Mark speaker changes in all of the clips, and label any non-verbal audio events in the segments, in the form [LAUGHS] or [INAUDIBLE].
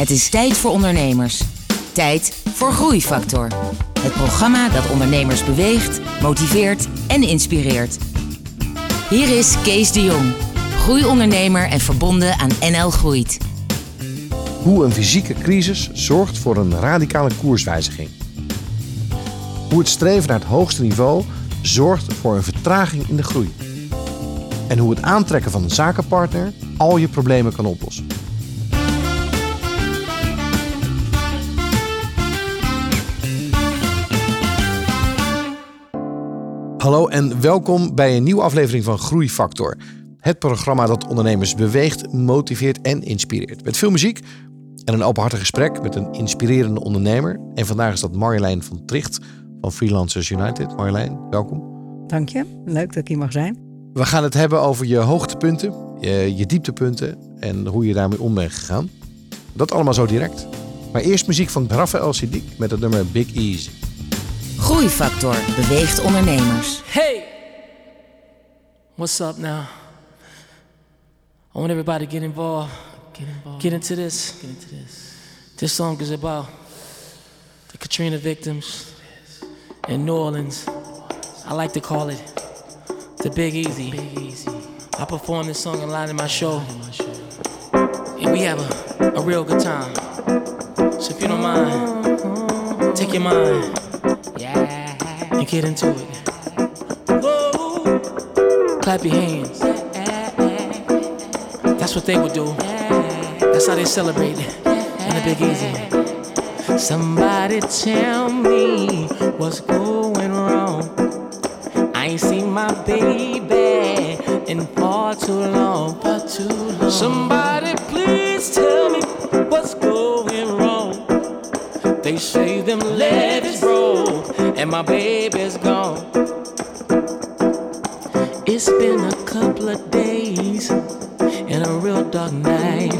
Speaker 1: Het is tijd voor ondernemers. Tijd voor Groeifactor. Het programma dat ondernemers beweegt, motiveert en inspireert. Hier is Kees de Jong, groeiondernemer en verbonden aan NL Groeit.
Speaker 2: Hoe een fysieke crisis zorgt voor een radicale koerswijziging. Hoe het streven naar het hoogste niveau zorgt voor een vertraging in de groei. En hoe het aantrekken van een zakenpartner al je problemen kan oplossen. Hallo en welkom bij een nieuwe aflevering van Groeifactor. Het programma dat ondernemers beweegt, motiveert en inspireert. Met veel muziek en een openhartig gesprek met een inspirerende ondernemer. En vandaag is dat Marjolein van Tricht van Freelancers United. Marjolein, welkom.
Speaker 3: Dank je. Leuk dat ik hier mag zijn.
Speaker 2: We gaan het hebben over je hoogtepunten, je, je dieptepunten en hoe je daarmee om bent gegaan. Dat allemaal zo direct. Maar eerst muziek van Raphaël Siddiq met het nummer Big Easy.
Speaker 1: Groeifactor beweegt ondernemers.
Speaker 4: Hey, what's up now? I want everybody to get involved. Get involved. Get into this. Get into this. This song is about the Katrina victims in New Orleans. I like to call it the Big Easy. Big Easy. I perform this song a lot in my show, and we have a, a real good time. So if you don't mind, take your mind. Yeah. And get into it. Whoa. Clap your hands. That's what they would do. That's how they celebrate in the Big Easy. Somebody tell me what's going wrong. I ain't seen my baby in far too long. Far too long. Somebody please tell me what's going wrong. They say them legs and my baby's gone. It's been a couple of days and a real dark night.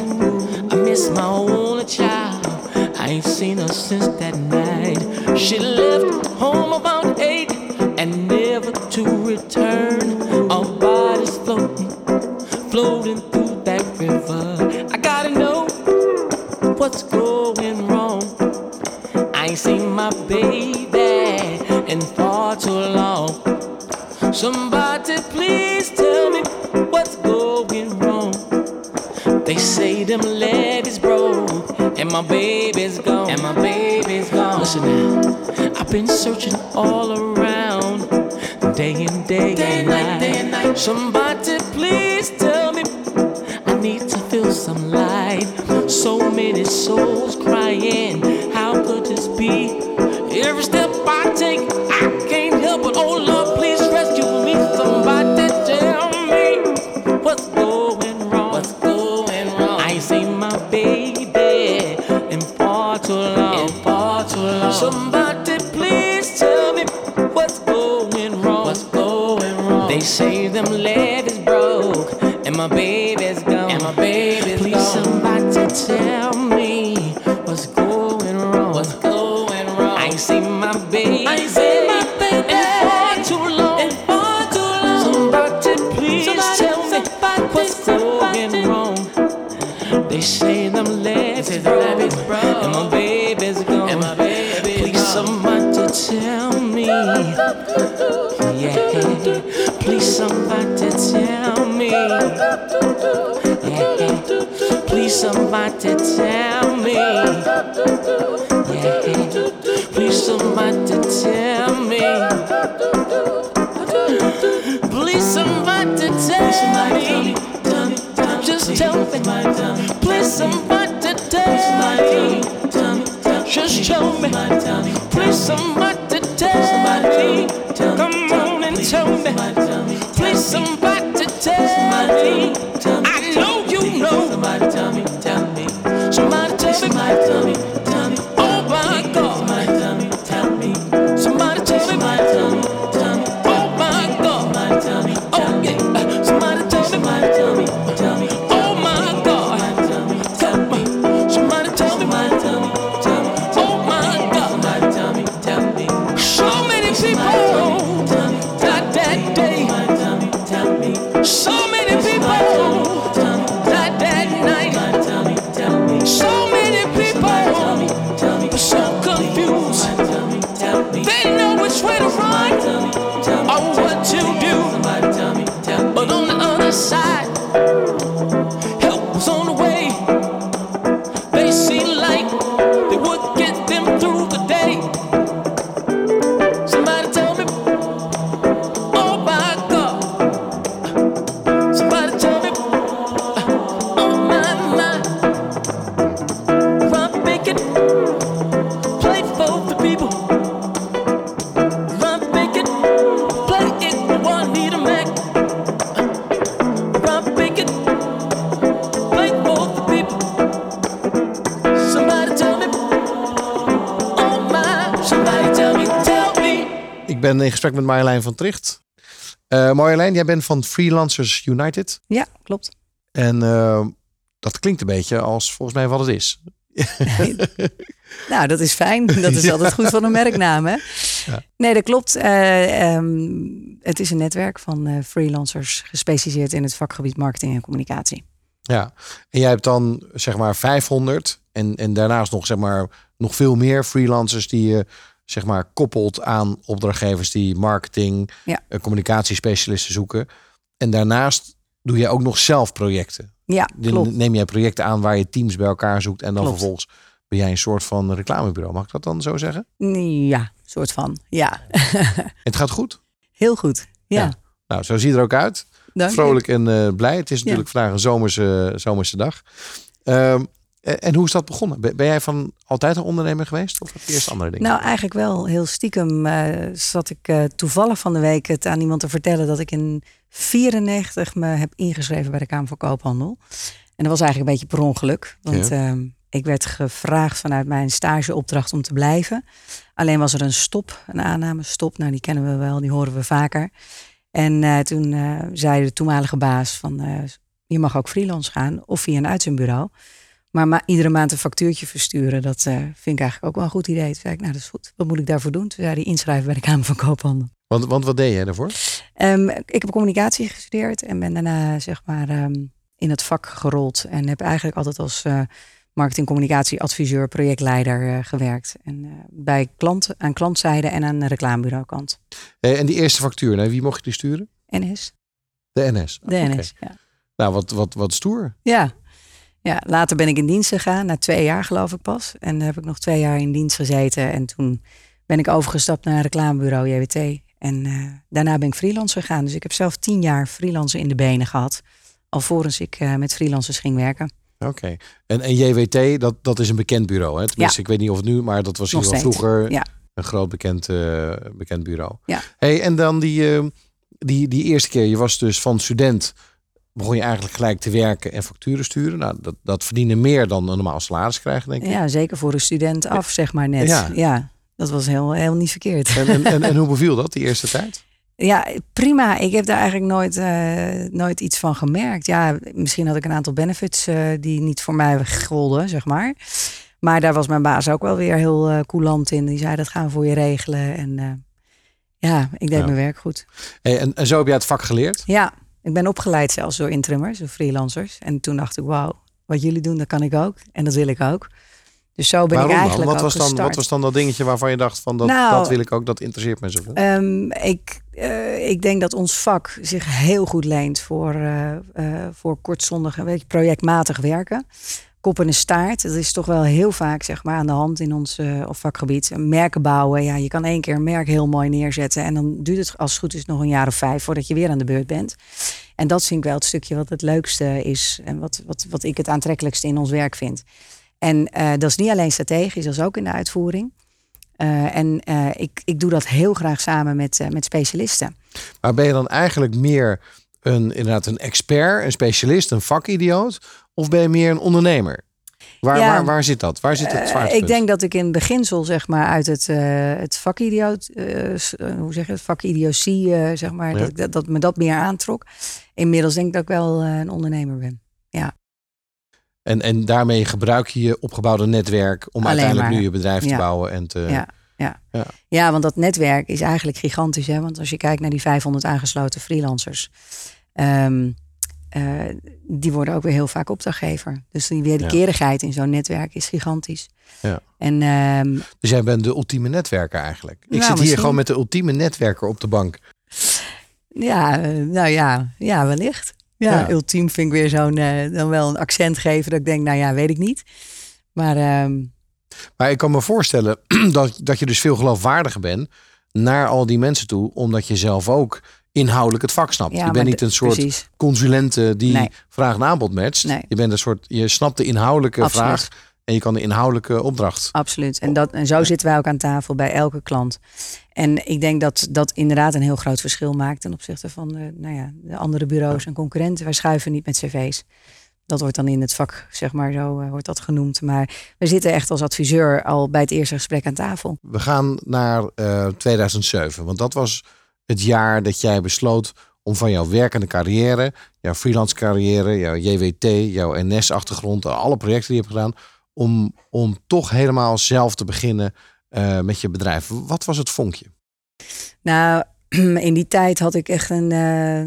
Speaker 4: I miss my only child. I ain't seen her since that night. She left home about eight Somebody
Speaker 2: van Tricht. Uh, Marjolein, jij bent van Freelancers United.
Speaker 3: Ja, klopt.
Speaker 2: En uh, dat klinkt een beetje als volgens mij wat het is. [LAUGHS]
Speaker 3: nou, dat is fijn. Dat is [LAUGHS] altijd goed van een merknaam. Hè? Ja. Nee, dat klopt. Uh, um, het is een netwerk van freelancers gespecialiseerd in het vakgebied marketing en communicatie.
Speaker 2: Ja, en jij hebt dan zeg maar 500 en, en daarnaast nog zeg maar nog veel meer freelancers die je zeg maar koppelt aan opdrachtgevers die marketing, ja. uh, communicatiespecialisten zoeken. En daarnaast doe je ook nog zelf projecten.
Speaker 3: Ja, klopt.
Speaker 2: Neem jij projecten aan waar je teams bij elkaar zoekt en dan vervolgens ben jij een soort van reclamebureau. Mag ik dat dan zo zeggen?
Speaker 3: Ja, soort van. Ja. [LAUGHS]
Speaker 2: het gaat goed?
Speaker 3: Heel goed. Ja.
Speaker 2: Nou, zo ziet er ook uit.
Speaker 3: Dank
Speaker 2: Vrolijk en uh, blij. Het is natuurlijk vandaag een zomerse, zomerse dag. Um, en hoe is dat begonnen? Ben jij van altijd een ondernemer geweest? Of eerst andere dingen?
Speaker 3: Nou, eigenlijk wel. Heel stiekem uh, zat ik uh, toevallig van de week het aan iemand te vertellen dat ik in 94 me heb ingeschreven bij de Kamer van Koophandel. En dat was eigenlijk een beetje per ongeluk. Want ja. uh, ik werd gevraagd vanuit mijn stageopdracht om te blijven. Alleen was er een stop, een aanname stop. Nou, die kennen we wel, die horen we vaker. En toen zei de toenmalige baas van, je mag ook freelance gaan of via een uitzendbureau. Maar, iedere maand een factuurtje versturen, dat vind ik eigenlijk ook wel een goed idee. Toen zei ik, nou dat is goed. Wat moet ik daarvoor doen? Toen zei hij inschrijven bij de Kamer van Koophandel.
Speaker 2: Want, want wat deed jij daarvoor?
Speaker 3: Um, ik heb communicatie gestudeerd en ben daarna zeg maar um, in het vak gerold. En heb eigenlijk altijd als marketing, communicatie, adviseur, projectleider uh, gewerkt. En uh, bij klant, aan klantzijde en aan reclamebureau kant.
Speaker 2: Hey, en die eerste factuur, naar wie mocht je die sturen?
Speaker 3: NS.
Speaker 2: De NS?
Speaker 3: De okay. NS, ja.
Speaker 2: Nou, wat, wat, wat stoer.
Speaker 3: Ja. Ja, later ben ik in dienst gegaan, na twee jaar geloof ik pas. En heb ik nog twee jaar in dienst gezeten. En toen ben ik overgestapt naar reclamebureau JWT. En uh, daarna ben ik freelance gegaan. Dus ik heb zelf tien jaar freelance in de benen gehad. Alvorens ik met freelancers ging werken.
Speaker 2: Oké. En, en JWT, dat, dat is een bekend bureau. Hè? Tenminste, ja. ik weet niet of het nu, maar dat was hier vroeger
Speaker 3: ja.
Speaker 2: een groot bekend, uh, bekend bureau.
Speaker 3: Ja.
Speaker 2: Hey, en dan die, die, die eerste keer, je was dus van student, begon je eigenlijk gelijk te werken en facturen sturen. Nou, dat, dat verdiende meer dan een normaal salaris krijgen, denk ik.
Speaker 3: Ja, zeker voor een student af, zeg maar net. Ja, ja dat was heel, heel niet verkeerd.
Speaker 2: En, en, en, en [LAUGHS] hoe beviel dat, die eerste tijd?
Speaker 3: Ja, prima. Ik heb daar eigenlijk nooit, uh, nooit iets van gemerkt. Ja, misschien had ik een aantal benefits uh, die niet voor mij golden, zeg maar. Maar daar was mijn baas ook wel weer heel uh, coulant in. Die zei, dat gaan we voor je regelen. En ja, ik deed ja. mijn werk goed.
Speaker 2: Hey, en, en zo heb jij het vak geleerd?
Speaker 3: Ja, ik ben opgeleid zelfs door intrimmers, door freelancers. En toen dacht ik, wauw, wat jullie doen, dat kan ik ook. En dat wil ik ook. Dus zo ben
Speaker 2: Waarom
Speaker 3: ik eigenlijk
Speaker 2: wat was
Speaker 3: dan,
Speaker 2: Wat was dan dat dingetje waarvan je dacht van dat,
Speaker 3: nou,
Speaker 2: dat wil ik ook, dat interesseert me zoveel?
Speaker 3: Um, ik, uh, ik denk dat ons vak zich heel goed leent voor, uh, uh, voor kortzondig, weet je, projectmatig werken. Kop en staart, dat is toch wel heel vaak zeg maar, aan de hand in ons vakgebied. Merken bouwen, ja, je kan één keer een merk heel mooi neerzetten. En dan duurt het als het goed is nog een jaar of vijf voordat je weer aan de beurt bent. En dat vind ik wel het stukje wat het leukste is en wat, wat, wat ik het aantrekkelijkste in ons werk vind. En uh, dat is niet alleen strategisch, dat is ook in de uitvoering. Uh, en uh, ik, ik doe dat heel graag samen met, met specialisten.
Speaker 2: Maar ben je dan eigenlijk meer een, inderdaad een expert, een specialist, een vakidioot? Of ben je meer een ondernemer? Waar, ja, waar, waar zit dat? Waar zit het zwaartepunt?
Speaker 3: ik denk dat ik in beginsel zeg maar uit het, het vakidioot, hoe zeg je het, vakidiotie, zeg maar, ja. dat, dat, dat me dat meer aantrok. Inmiddels denk ik dat ik wel een ondernemer ben. Ja.
Speaker 2: En, en daarmee gebruik je je opgebouwde netwerk om
Speaker 3: Alleen
Speaker 2: uiteindelijk
Speaker 3: maar.
Speaker 2: nu je bedrijf te
Speaker 3: Ja.
Speaker 2: bouwen en te.
Speaker 3: Ja, ja. Want dat netwerk is eigenlijk gigantisch. Hè? Want als je kijkt naar die 500 aangesloten freelancers, ehm, eh, die worden ook weer heel vaak opdrachtgever. Dus die wederkerigheid in zo'n netwerk is gigantisch.
Speaker 2: Ja.
Speaker 3: En ehm,
Speaker 2: Dus jij bent de ultieme netwerker eigenlijk. Ik
Speaker 3: Nou,
Speaker 2: zit hier
Speaker 3: misschien.
Speaker 2: gewoon met de ultieme netwerker op de bank.
Speaker 3: ja, eh, nou ja, ja, wellicht. Ja,
Speaker 2: Ja.
Speaker 3: ultiem vind ik weer zo'n, eh, dan wel een accent geven dat ik denk, nou ja, weet ik niet. Maar ehm,
Speaker 2: Maar ik kan me voorstellen [CLEARS THROAT] dat, dat je dus veel geloofwaardiger bent naar al die mensen toe, omdat je zelf ook inhoudelijk het vak snapt.
Speaker 3: ja,
Speaker 2: je bent niet een soort
Speaker 3: Precies,
Speaker 2: consulente die
Speaker 3: Nee.
Speaker 2: vraag en aanbod matcht.
Speaker 3: Nee.
Speaker 2: Je bent een soort, je snapt de inhoudelijke
Speaker 3: Absoluut.
Speaker 2: vraag en je kan de inhoudelijke opdracht.
Speaker 3: absoluut. En, dat, en zo zitten wij ook aan tafel bij elke klant. En ik denk dat dat inderdaad een heel groot verschil maakt ten opzichte van de, nou ja, de andere bureaus en concurrenten. Wij schuiven niet met cv's. Dat wordt dan in het vak, zeg maar, zo wordt dat genoemd. Maar we zitten echt als adviseur al bij het eerste gesprek aan tafel.
Speaker 2: We gaan naar 2007, want dat was het jaar dat jij besloot om van jouw werkende carrière, jouw freelance carrière, jouw JWT, jouw NS-achtergrond, alle projecten die je hebt gedaan, om, om toch helemaal zelf te beginnen uh, met je bedrijf. Wat was het vonkje?
Speaker 3: Nou, [CLEARS THROAT] in die tijd had ik echt een uh,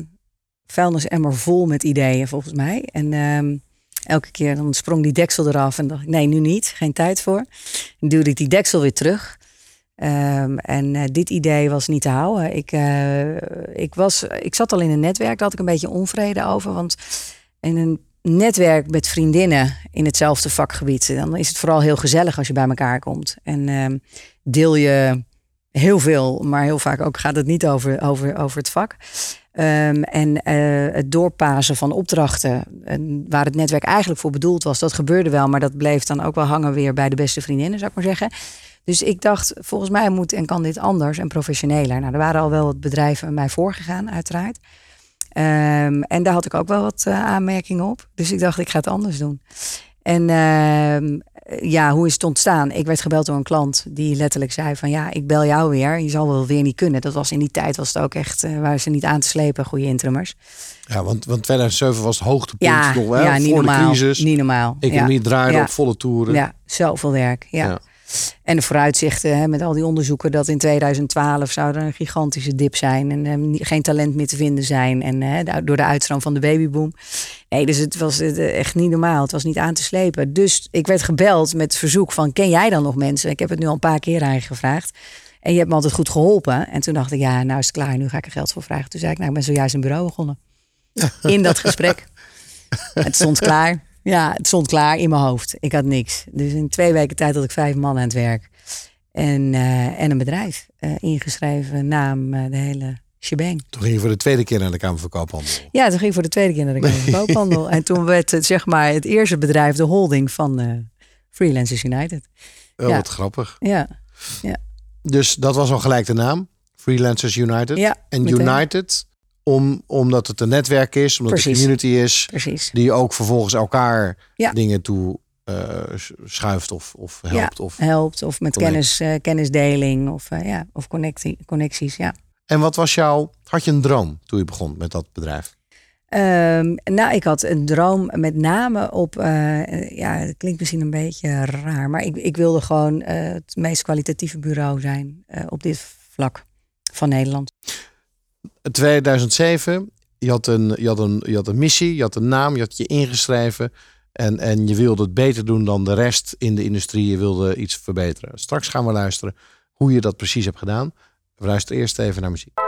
Speaker 3: vuilnisemmer vol met ideeën, volgens mij. En uh, elke keer dan sprong die deksel eraf en dacht ik, nee, nu niet, geen tijd voor. Dan duwde ik die deksel weer terug. Um, en uh, dit idee was niet te houden. Ik, uh, ik, was, ik zat al in een netwerk, daar had ik een beetje onvrede over. Want in een netwerk met vriendinnen in hetzelfde vakgebied, dan is het vooral heel gezellig als je bij elkaar komt. En uh, deel je heel veel, maar heel vaak ook gaat het niet over, over, over het vak. Um, en uh, het doorpasen van opdrachten, en waar het netwerk eigenlijk voor bedoeld was, dat gebeurde wel, maar dat bleef dan ook wel hangen weer bij de beste vriendinnen, zou ik maar zeggen. Dus ik dacht, volgens mij moet en kan dit anders en professioneler. Nou, er waren al wel wat bedrijven mij voorgegaan, uiteraard. Um, en daar had ik ook wel wat uh, aanmerkingen op. Dus ik dacht, ik ga het anders doen. En uh, ja, hoe is het ontstaan? Ik werd gebeld door een klant die letterlijk zei van ja, ik bel jou weer. Je zal wel weer niet kunnen. Dat was in die tijd was het ook echt, uh, waren ze niet aan te slepen, goede intrimmers.
Speaker 2: Ja, want, want 2007 was het hoogtepunt
Speaker 3: ja,
Speaker 2: nog wel.
Speaker 3: Ja, niet
Speaker 2: voor
Speaker 3: normaal,
Speaker 2: de crisis.
Speaker 3: Niet normaal.
Speaker 2: Economie
Speaker 3: ja.
Speaker 2: draaide op volle toeren.
Speaker 3: Ja, zoveel werk. ja. En de vooruitzichten hè, met al die onderzoeken dat in 2012 zou er een gigantische dip zijn en eh, geen talent meer te vinden zijn. En eh, door de uitstroom van de babyboom. Nee, dus het was echt niet normaal. Het was niet aan te slepen. Dus ik werd gebeld met het verzoek van ken jij dan nog mensen? Ik heb het nu al een paar keer aan je gevraagd. En je hebt me altijd goed geholpen. En toen dacht ik, ja, nou is het klaar. Nu ga ik er geld voor vragen. Toen zei ik, nou, ik ben zojuist een bureau begonnen. In dat gesprek. [LAUGHS] Het stond klaar. Ja, het stond klaar in mijn hoofd. Ik had niks. Dus in twee weken tijd had ik vijf man aan het werk. En, uh, en een bedrijf. Uh, ingeschreven, naam, uh, de hele shebang.
Speaker 2: Toen ging je voor de tweede keer naar de Kamer van Koophandel.
Speaker 3: Ja, toen ging ik voor de tweede keer naar de Kamer van Koophandel. en toen werd het, zeg maar, het eerste bedrijf de holding van Freelancers United.
Speaker 2: Oh, ja. wat grappig.
Speaker 3: Ja. ja.
Speaker 2: Dus dat was al gelijk de naam. Freelancers United.
Speaker 3: Ja,
Speaker 2: en
Speaker 3: meteen.
Speaker 2: United om, omdat het een netwerk is, omdat
Speaker 3: Precies.
Speaker 2: het een community is,
Speaker 3: Precies.
Speaker 2: die ook vervolgens elkaar
Speaker 3: Ja.
Speaker 2: dingen toe uh, schuift of, of helpt.
Speaker 3: Ja,
Speaker 2: Of...
Speaker 3: helpt of met
Speaker 2: connect.
Speaker 3: kennis, uh, kennisdeling of, uh, ja, of connectie, connecties. Ja.
Speaker 2: En wat was jouw, had je een droom toen je begon met dat bedrijf?
Speaker 3: Um, nou, ik had een droom met name op, uh, ja, het klinkt misschien een beetje raar, maar ik, ik wilde gewoon uh, het meest kwalitatieve bureau zijn uh, op dit vlak van Nederland.
Speaker 2: 2007, je had, een, je, had een, je had een missie, je had een naam, je had je ingeschreven en, en je wilde het beter doen dan de rest in de industrie. Je wilde iets verbeteren. Straks gaan we luisteren hoe je dat precies hebt gedaan. We luisteren eerst even naar muziek.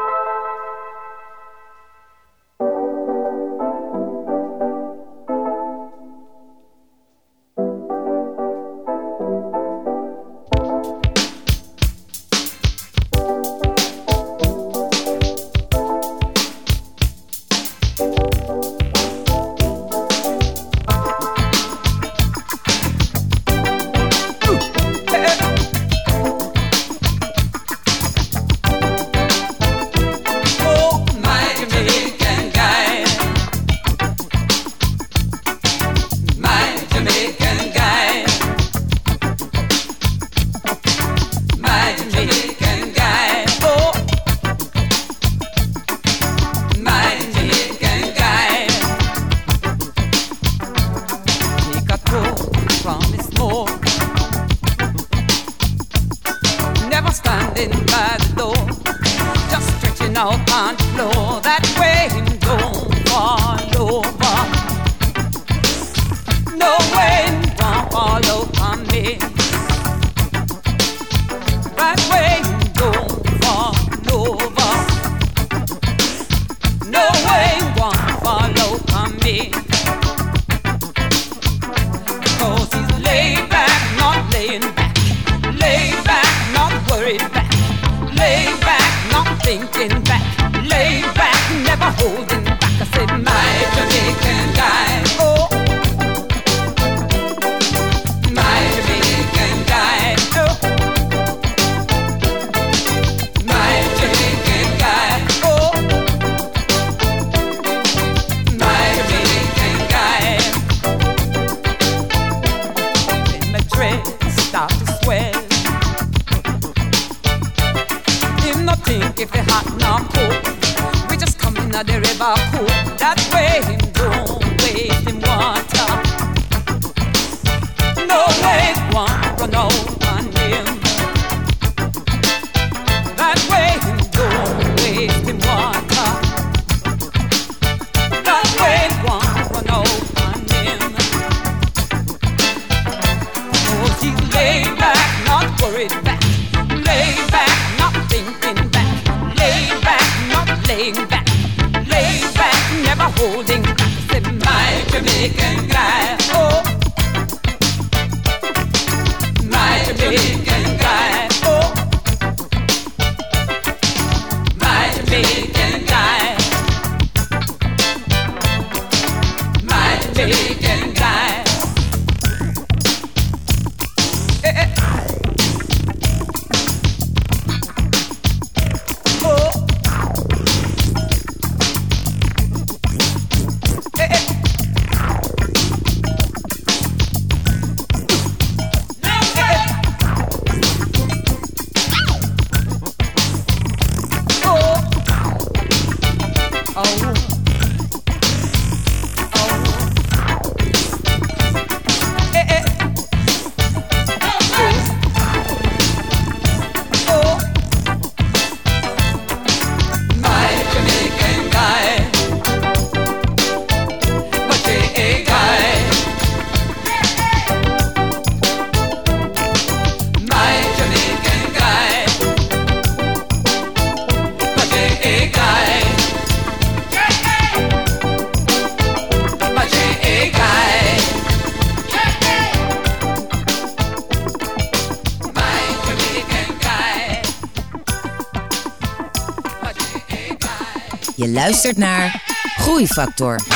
Speaker 1: Luistert naar Groeifactor.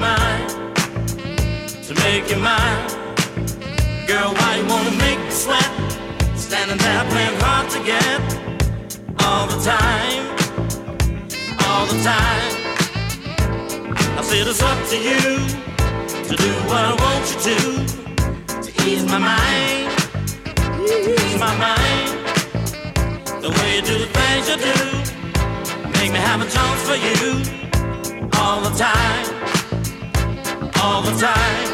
Speaker 5: Mine, to make you mine. Girl, why you wanna make me sweat? Standing there playing hard to get all the time, all the time. I said it's up to you to do what I want you to, to ease my mind, ease my mind. The way you do the things you do. Make me have a chance for you all the time, all the time.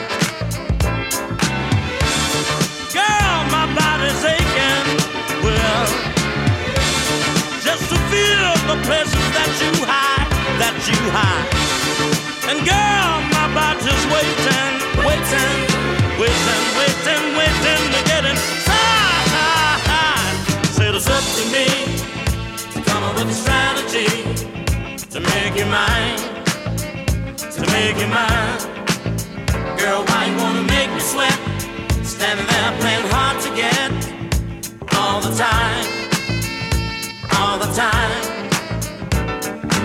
Speaker 5: Girl, my body's aching. Well, just to feel the that you hide, that you hide. And girl, my body's waiting, waiting, waiting, waiting, waiting to get inside. It's up to me come up with a strategy to make you mine, to make you mine. Girl, why you wanna make me sweat? Standing there playing hard to get all the time, all the time.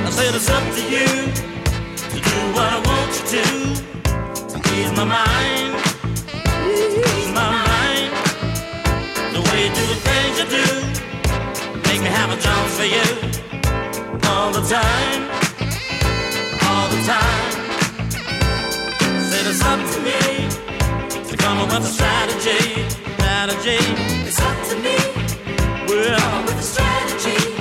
Speaker 5: I said it's up to you to do what I want you to, to ease my mind, ease my mind. The way you do the things you do. Make me have a chance for you all the time, all the time. It's up to me to come up with a strategy. Strategy.
Speaker 6: It's up to me
Speaker 5: Well,
Speaker 6: with a strategy.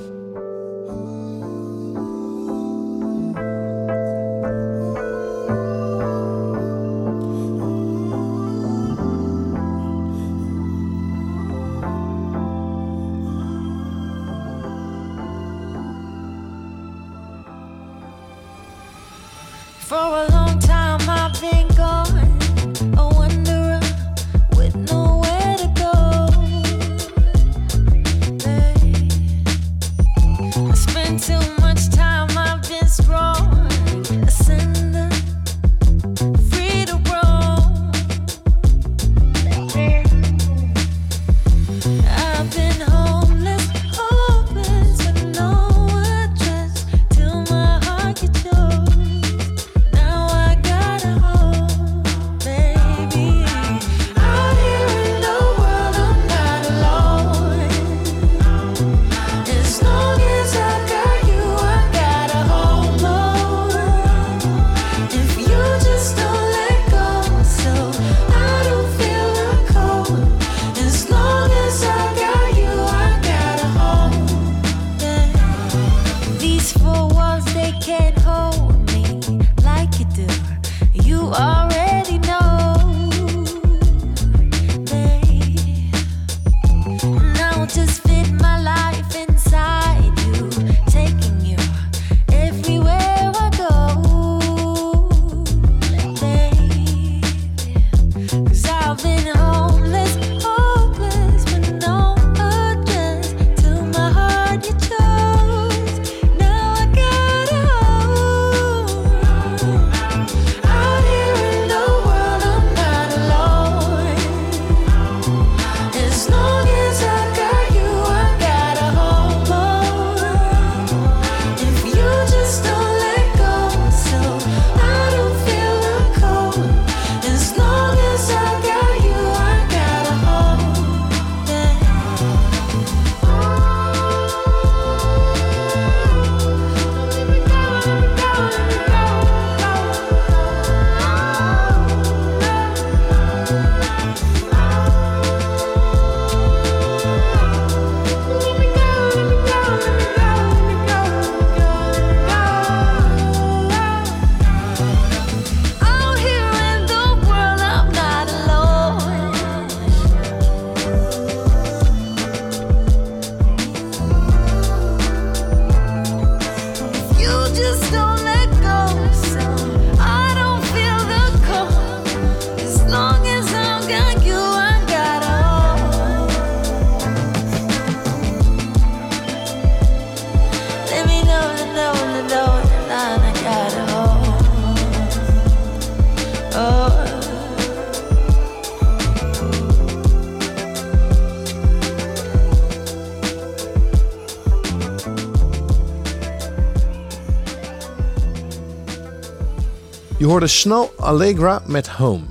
Speaker 2: Hoorde Snow Allegra met Home.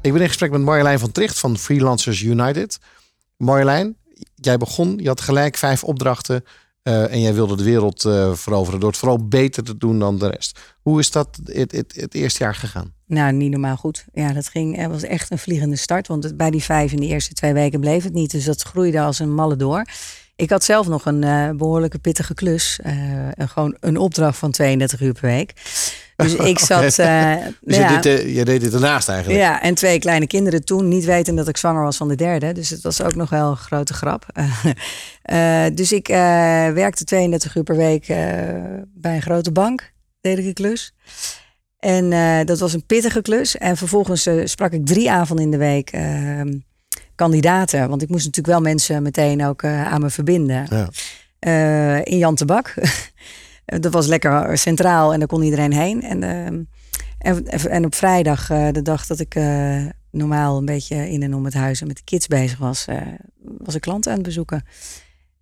Speaker 2: Ik ben in gesprek met Marjolein van Tricht van Freelancers United. Marjolein, jij begon, je had gelijk vijf opdrachten eh, en jij wilde de wereld eh, veroveren door het vooral beter te doen dan de rest. Hoe is dat het, het, eerste jaar gegaan?
Speaker 3: Nou, niet normaal goed. Ja, dat ging, het was echt een vliegende start. Want bij die vijf in de eerste twee weken bleef het niet. Dus dat groeide als een malle door. Ik had zelf nog een eh, behoorlijke pittige klus. gewoon een opdracht van 32 uur per week. Dus ik [LAUGHS] zat... eh,
Speaker 2: Dus
Speaker 3: ja,
Speaker 2: je, deed, je deed dit ernaast eigenlijk.
Speaker 3: ja, en twee kleine kinderen toen. Niet weten dat ik zwanger was van de derde. Dus het was ook nog wel een grote grap. [LAUGHS] Eh, dus ik eh, werkte 32 uur per week bij een grote bank. Deed ik een klus. En dat was een pittige klus. En vervolgens sprak ik drie avonden in de week ehm, kandidaten. Want ik moest natuurlijk wel mensen meteen ook aan me verbinden.
Speaker 2: Ja.
Speaker 3: in Jan Tebak. [LAUGHS] dat was lekker centraal en daar kon iedereen heen. En, ehm, en, en op vrijdag, eh, de dag dat ik eh, normaal een beetje in en om het huis en met de kids bezig was, eh, was ik klanten aan het bezoeken.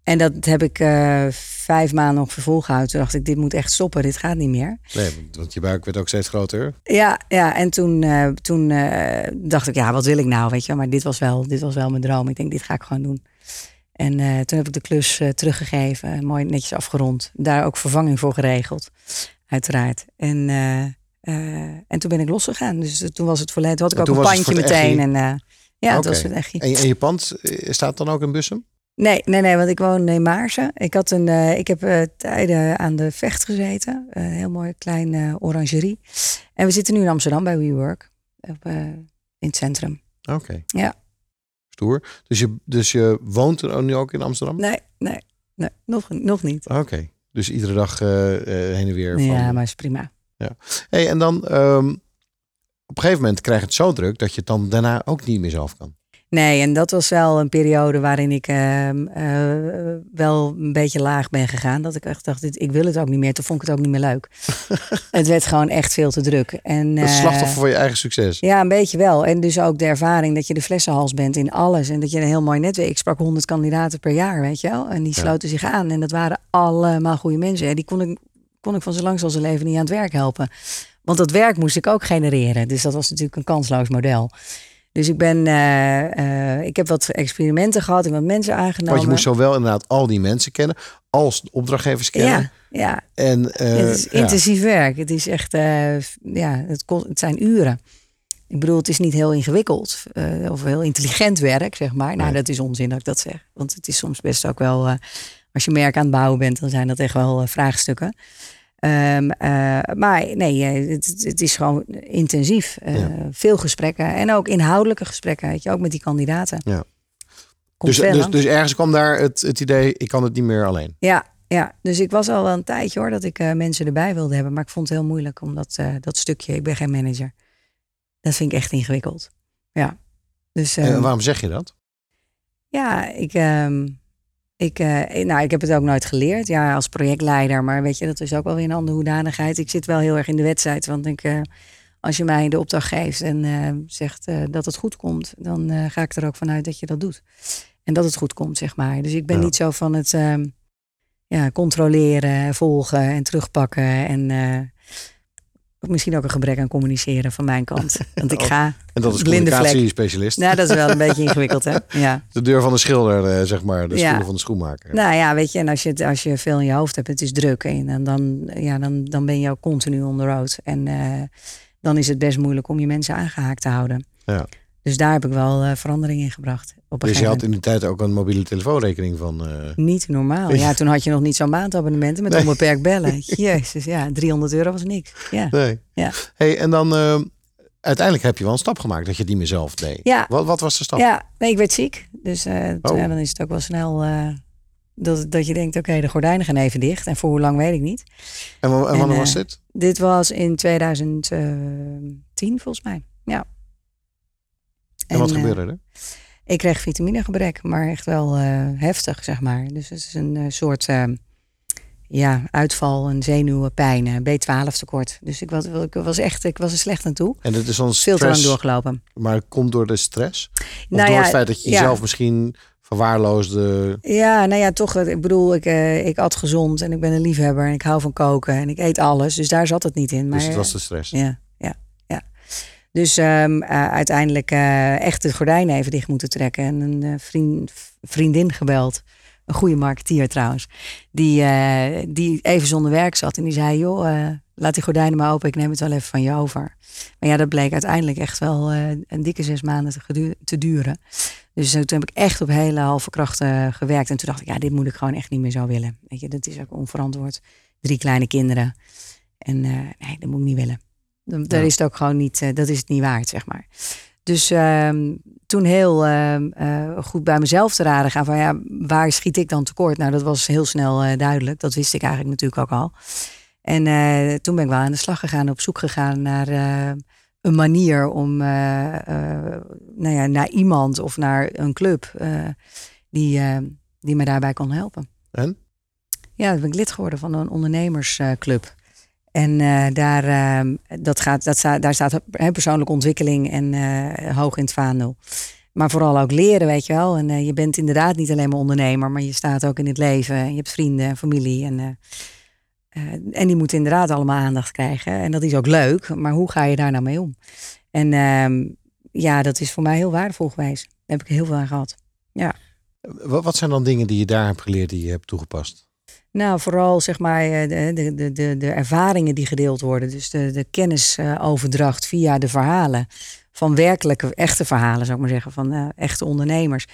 Speaker 3: En dat heb ik eh, vijf maanden ongeveer volgehouden. Toen dacht ik, dit moet echt stoppen, dit gaat niet meer.
Speaker 2: Nee, want- je buik werd ook steeds groter.
Speaker 3: Ja, ja en toen, eh, toen eh, dacht ik, ja, wat wil ik nou, weet je. Maar dit was, wel, dit was wel mijn droom. Ik denk, dit ga ik gewoon doen. En eh, toen heb ik de klus eh, teruggegeven, mooi netjes afgerond. Daar ook vervanging voor geregeld, uiteraard. En, eh, en toen ben ik losgegaan. Dus toen was het volledig, toen had ik
Speaker 2: En
Speaker 3: ook een pandje meteen. En, ja,
Speaker 2: Oké.
Speaker 3: was het echi.
Speaker 2: En, en je pand staat dan ook in Bussum?
Speaker 3: Nee, nee, nee, want ik woon in Maarsen. Ik, had een, ik heb tijden aan de vecht gezeten. Een heel mooi klein orangerie. En we zitten nu in Amsterdam bij WeWork. Op, in het centrum.
Speaker 2: Oké.
Speaker 3: Ja.
Speaker 2: Dus je, dus je woont er nu ook in Amsterdam?
Speaker 3: Nee, nee, nee nog, nog niet.
Speaker 2: Oké. Dus iedere dag eh, eh, heen en weer. Van...
Speaker 3: Ja, maar is prima.
Speaker 2: Hey, en dan ehm, op een gegeven moment krijg je het zo druk dat je het dan daarna ook niet meer zelf kan.
Speaker 3: Nee, en dat was wel een periode waarin ik ehm, eh, wel een beetje laag ben gegaan. Dat ik echt dacht, dit, ik wil het ook niet meer. Toen vond ik het ook niet meer leuk. [LAUGHS] het werd gewoon echt veel te druk. En,
Speaker 2: Het
Speaker 3: eh,
Speaker 2: slachtoffer van je eigen succes.
Speaker 3: Ja, een beetje wel. En dus ook de ervaring dat je de flessenhals bent in alles. En dat je een heel mooi netwerk. Ik sprak 100 kandidaten per jaar, weet je wel. En die
Speaker 2: Ja.
Speaker 3: sloten zich aan. En dat waren allemaal goede mensen. En die kon ik, kon ik van zo lang als zijn leven niet aan het werk helpen. Want dat werk moest ik ook genereren. Dus dat was natuurlijk een kansloos model. Dus ik ben, eh, eh, ik heb wat experimenten gehad en wat mensen aangenomen.
Speaker 2: Want je moest zowel inderdaad al die mensen kennen als de opdrachtgevers kennen.
Speaker 3: ja, ja,
Speaker 2: En, eh,
Speaker 3: het is
Speaker 2: ja.
Speaker 3: intensief werk. Het is echt, ja, het, het zijn uren. Ik bedoel, het is niet heel ingewikkeld of heel intelligent werk, zeg maar. Nou,
Speaker 2: Nee.
Speaker 3: dat is onzin dat ik dat zeg. Want het is soms best ook wel, als je merk aan het bouwen bent, dan zijn dat echt wel vraagstukken. Ehm, eh, maar nee, eh, het, het is gewoon intensief. Eh,
Speaker 2: Ja.
Speaker 3: Veel gesprekken en ook inhoudelijke gesprekken, weet je, ook met die kandidaten.
Speaker 2: Ja. Dus, dus, dus ergens kwam daar het, het idee, ik kan het niet meer alleen.
Speaker 3: Ja, ja, dus ik was al wel een tijdje hoor dat ik mensen erbij wilde hebben. Maar ik vond het heel moeilijk om dat, eh, dat stukje, ik ben geen manager. Dat vind ik echt ingewikkeld. Ja. Dus
Speaker 2: En
Speaker 3: ehm,
Speaker 2: waarom zeg je dat?
Speaker 3: ja, ik, ehm, ik, eh, nou, ik heb het ook nooit geleerd. Ja, als projectleider. Maar weet je, dat is ook wel weer een andere hoedanigheid. Ik zit wel heel erg in de wedstrijd. Want ik, eh, als je mij de opdracht geeft en eh, zegt dat het goed komt, dan ga ik er ook vanuit dat je dat doet. En dat het goed komt, zeg maar. Dus ik ben
Speaker 2: Ja.
Speaker 3: niet zo van het ehm, ja, controleren, volgen en terugpakken. En misschien ook een gebrek aan communiceren van mijn kant. [LAUGHS] Want ik
Speaker 2: Oh,
Speaker 3: ga.
Speaker 2: En dat is communicatiespecialist.
Speaker 3: Nou, dat is wel een [LAUGHS] beetje ingewikkeld, hè? Ja.
Speaker 2: De deur van de schilder, eh, zeg maar. De
Speaker 3: Ja.
Speaker 2: schoenen van de schoenmaker.
Speaker 3: Nou ja, weet je, en als je, als je veel in je hoofd hebt, het is druk. En, en dan, ja, dan, dan ben je ook continu on the road. En eh, dan is het best moeilijk om je mensen aangehaakt te houden.
Speaker 2: Ja.
Speaker 3: Dus daar heb ik wel eh, verandering in gebracht. Op
Speaker 2: Dus je had in die tijd ook een mobiele telefoonrekening van... eh.
Speaker 3: Niet normaal. Ja, [LAUGHS] toen had je nog niet zo'n maandabonnementen met
Speaker 2: Nee.
Speaker 3: onbeperkt bellen. [LAUGHS] Jezus, ja, 300 euro was niks. Ja.
Speaker 2: nee.
Speaker 3: Ja.
Speaker 2: Hey, en dan eh, uiteindelijk heb je wel een stap gemaakt dat je het niet meer zelf deed.
Speaker 3: Ja.
Speaker 2: Wat, wat was de stap?
Speaker 3: Ja, nee, ik werd ziek. Dus toen-
Speaker 2: Oh.
Speaker 3: ja, dan is het ook wel snel dat, dat je denkt, oké, de gordijnen gaan even dicht. En voor hoe lang weet ik niet.
Speaker 2: En, wa- en
Speaker 3: En,
Speaker 2: wanneer was dit?
Speaker 3: Dit was in 2010 volgens mij. Ja.
Speaker 2: En, wat
Speaker 3: eh,
Speaker 2: gebeurde er?
Speaker 3: Ik kreeg vitaminegebrek, maar echt wel eh, heftig, zeg maar. Dus het is een eh, soort eh, ja, uitval, een zenuwpijn, een B12 tekort. Dus ik was, ik was echt, ik was er slecht aan toe.
Speaker 2: En dat is dan
Speaker 3: Veel te lang doorgelopen.
Speaker 2: maar het komt door de stress? Of
Speaker 3: Nou
Speaker 2: door
Speaker 3: ja,
Speaker 2: het feit dat je
Speaker 3: ja.
Speaker 2: jezelf misschien verwaarloosde?
Speaker 3: Ja, nou ja, toch. Ik bedoel, ik, ik at gezond en ik ben een liefhebber en ik hou van koken en ik eet alles. Dus daar zat het niet in. Maar,
Speaker 2: dus het was de stress.
Speaker 3: Ja. Dus ehm, eh, uiteindelijk eh, echt de gordijnen even dicht moeten trekken. En een eh, vriend, vriendin gebeld. Een goede marketeer trouwens. Die, die even zonder werk zat. En die zei, joh, laat die gordijnen maar open. Ik neem het wel even van je over. Maar ja, dat bleek uiteindelijk echt wel een dikke zes maanden te, te duren. Dus toen heb ik echt op hele halve krachten gewerkt. En toen dacht ik, ja, dit moet ik gewoon echt niet meer zo willen. Weet je, dat is ook onverantwoord. Drie kleine kinderen. En nee, dat moet ik niet willen. Dan,
Speaker 2: Ja.
Speaker 3: is het ook gewoon niet, eh, dat is het niet waard, zeg maar. Dus ehm, toen heel ehm, eh, goed bij mezelf te raden gaan van ja, waar schiet ik dan tekort? Nou, dat was heel snel eh, duidelijk. Dat wist ik eigenlijk natuurlijk ook al. En toen ben ik wel aan de slag gegaan, op zoek gegaan naar een manier om nou ja, naar iemand of naar een club die, die me daarbij kon helpen.
Speaker 2: En?
Speaker 3: Ja, dan ben ik lid geworden van een ondernemersclub. En eh, daar, eh, dat gaat, dat sta, daar staat persoonlijke ontwikkeling en eh, hoog in het vaandel. Maar vooral ook leren, weet je wel. En je bent inderdaad niet alleen maar ondernemer, maar je staat ook in het leven. Je hebt vrienden en familie. En, en die moeten inderdaad allemaal aandacht krijgen. En dat is ook leuk, maar hoe ga je daar nou mee om? En ehm, ja, dat is voor mij heel waardevol geweest. Daar heb ik heel veel aan gehad.
Speaker 2: Wat, wat zijn dan dingen die je daar hebt geleerd die je hebt toegepast?
Speaker 3: Nou, vooral zeg maar eh, de, de, de, de, ervaringen die gedeeld worden. Dus de, de kennisoverdracht via de verhalen. Van werkelijke, echte verhalen, zou ik maar zeggen. Van eh, echte ondernemers.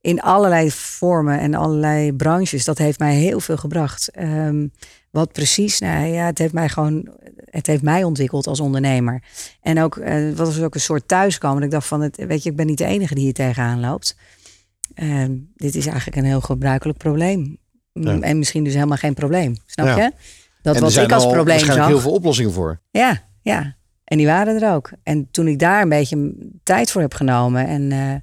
Speaker 3: In allerlei vormen en allerlei branches. Dat heeft mij heel veel gebracht. Ehm, wat precies? Nou ja, het heeft mij gewoon... Het heeft mij ontwikkeld als ondernemer. En ook, eh, wat was ook een soort thuiskomen. Ik dacht van, het, weet je, ik ben niet de enige die hier tegenaan loopt. Ehm, dit is eigenlijk een heel gebruikelijk probleem.
Speaker 2: Ja.
Speaker 3: En misschien dus helemaal geen probleem. Snap
Speaker 2: Ja.
Speaker 3: je? Dat
Speaker 2: en
Speaker 3: was
Speaker 2: er zijn
Speaker 3: ik als
Speaker 2: al
Speaker 3: probleem zag.
Speaker 2: heel veel oplossingen voor.
Speaker 3: Ja, ja. En die waren er ook. En toen ik daar een beetje tijd voor heb genomen en, eh,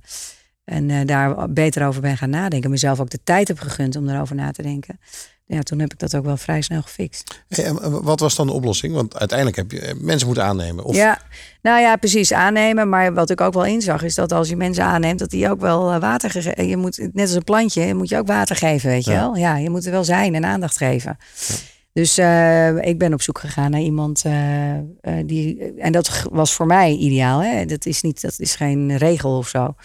Speaker 3: en eh, daar beter over ben gaan nadenken, mezelf ook de tijd heb gegund om erover na te denken. Ja, toen heb ik dat ook wel vrij snel gefixt.
Speaker 2: Hey, en wat was dan de oplossing? Want uiteindelijk heb je eh, mensen moeten aannemen. Of,
Speaker 3: Ja, nou ja, precies aannemen. Maar wat ik ook wel inzag is dat als je mensen aanneemt, dat die ook wel eh, water geven. Je moet net als een plantje, moet je ook water geven, weet je wel? Ja, je moet er wel zijn en aandacht geven. Dus eh, ik ben op zoek gegaan naar iemand eh, eh, die. En dat was voor mij ideaal. Hè? Dat is niet, dat is geen regel of zo.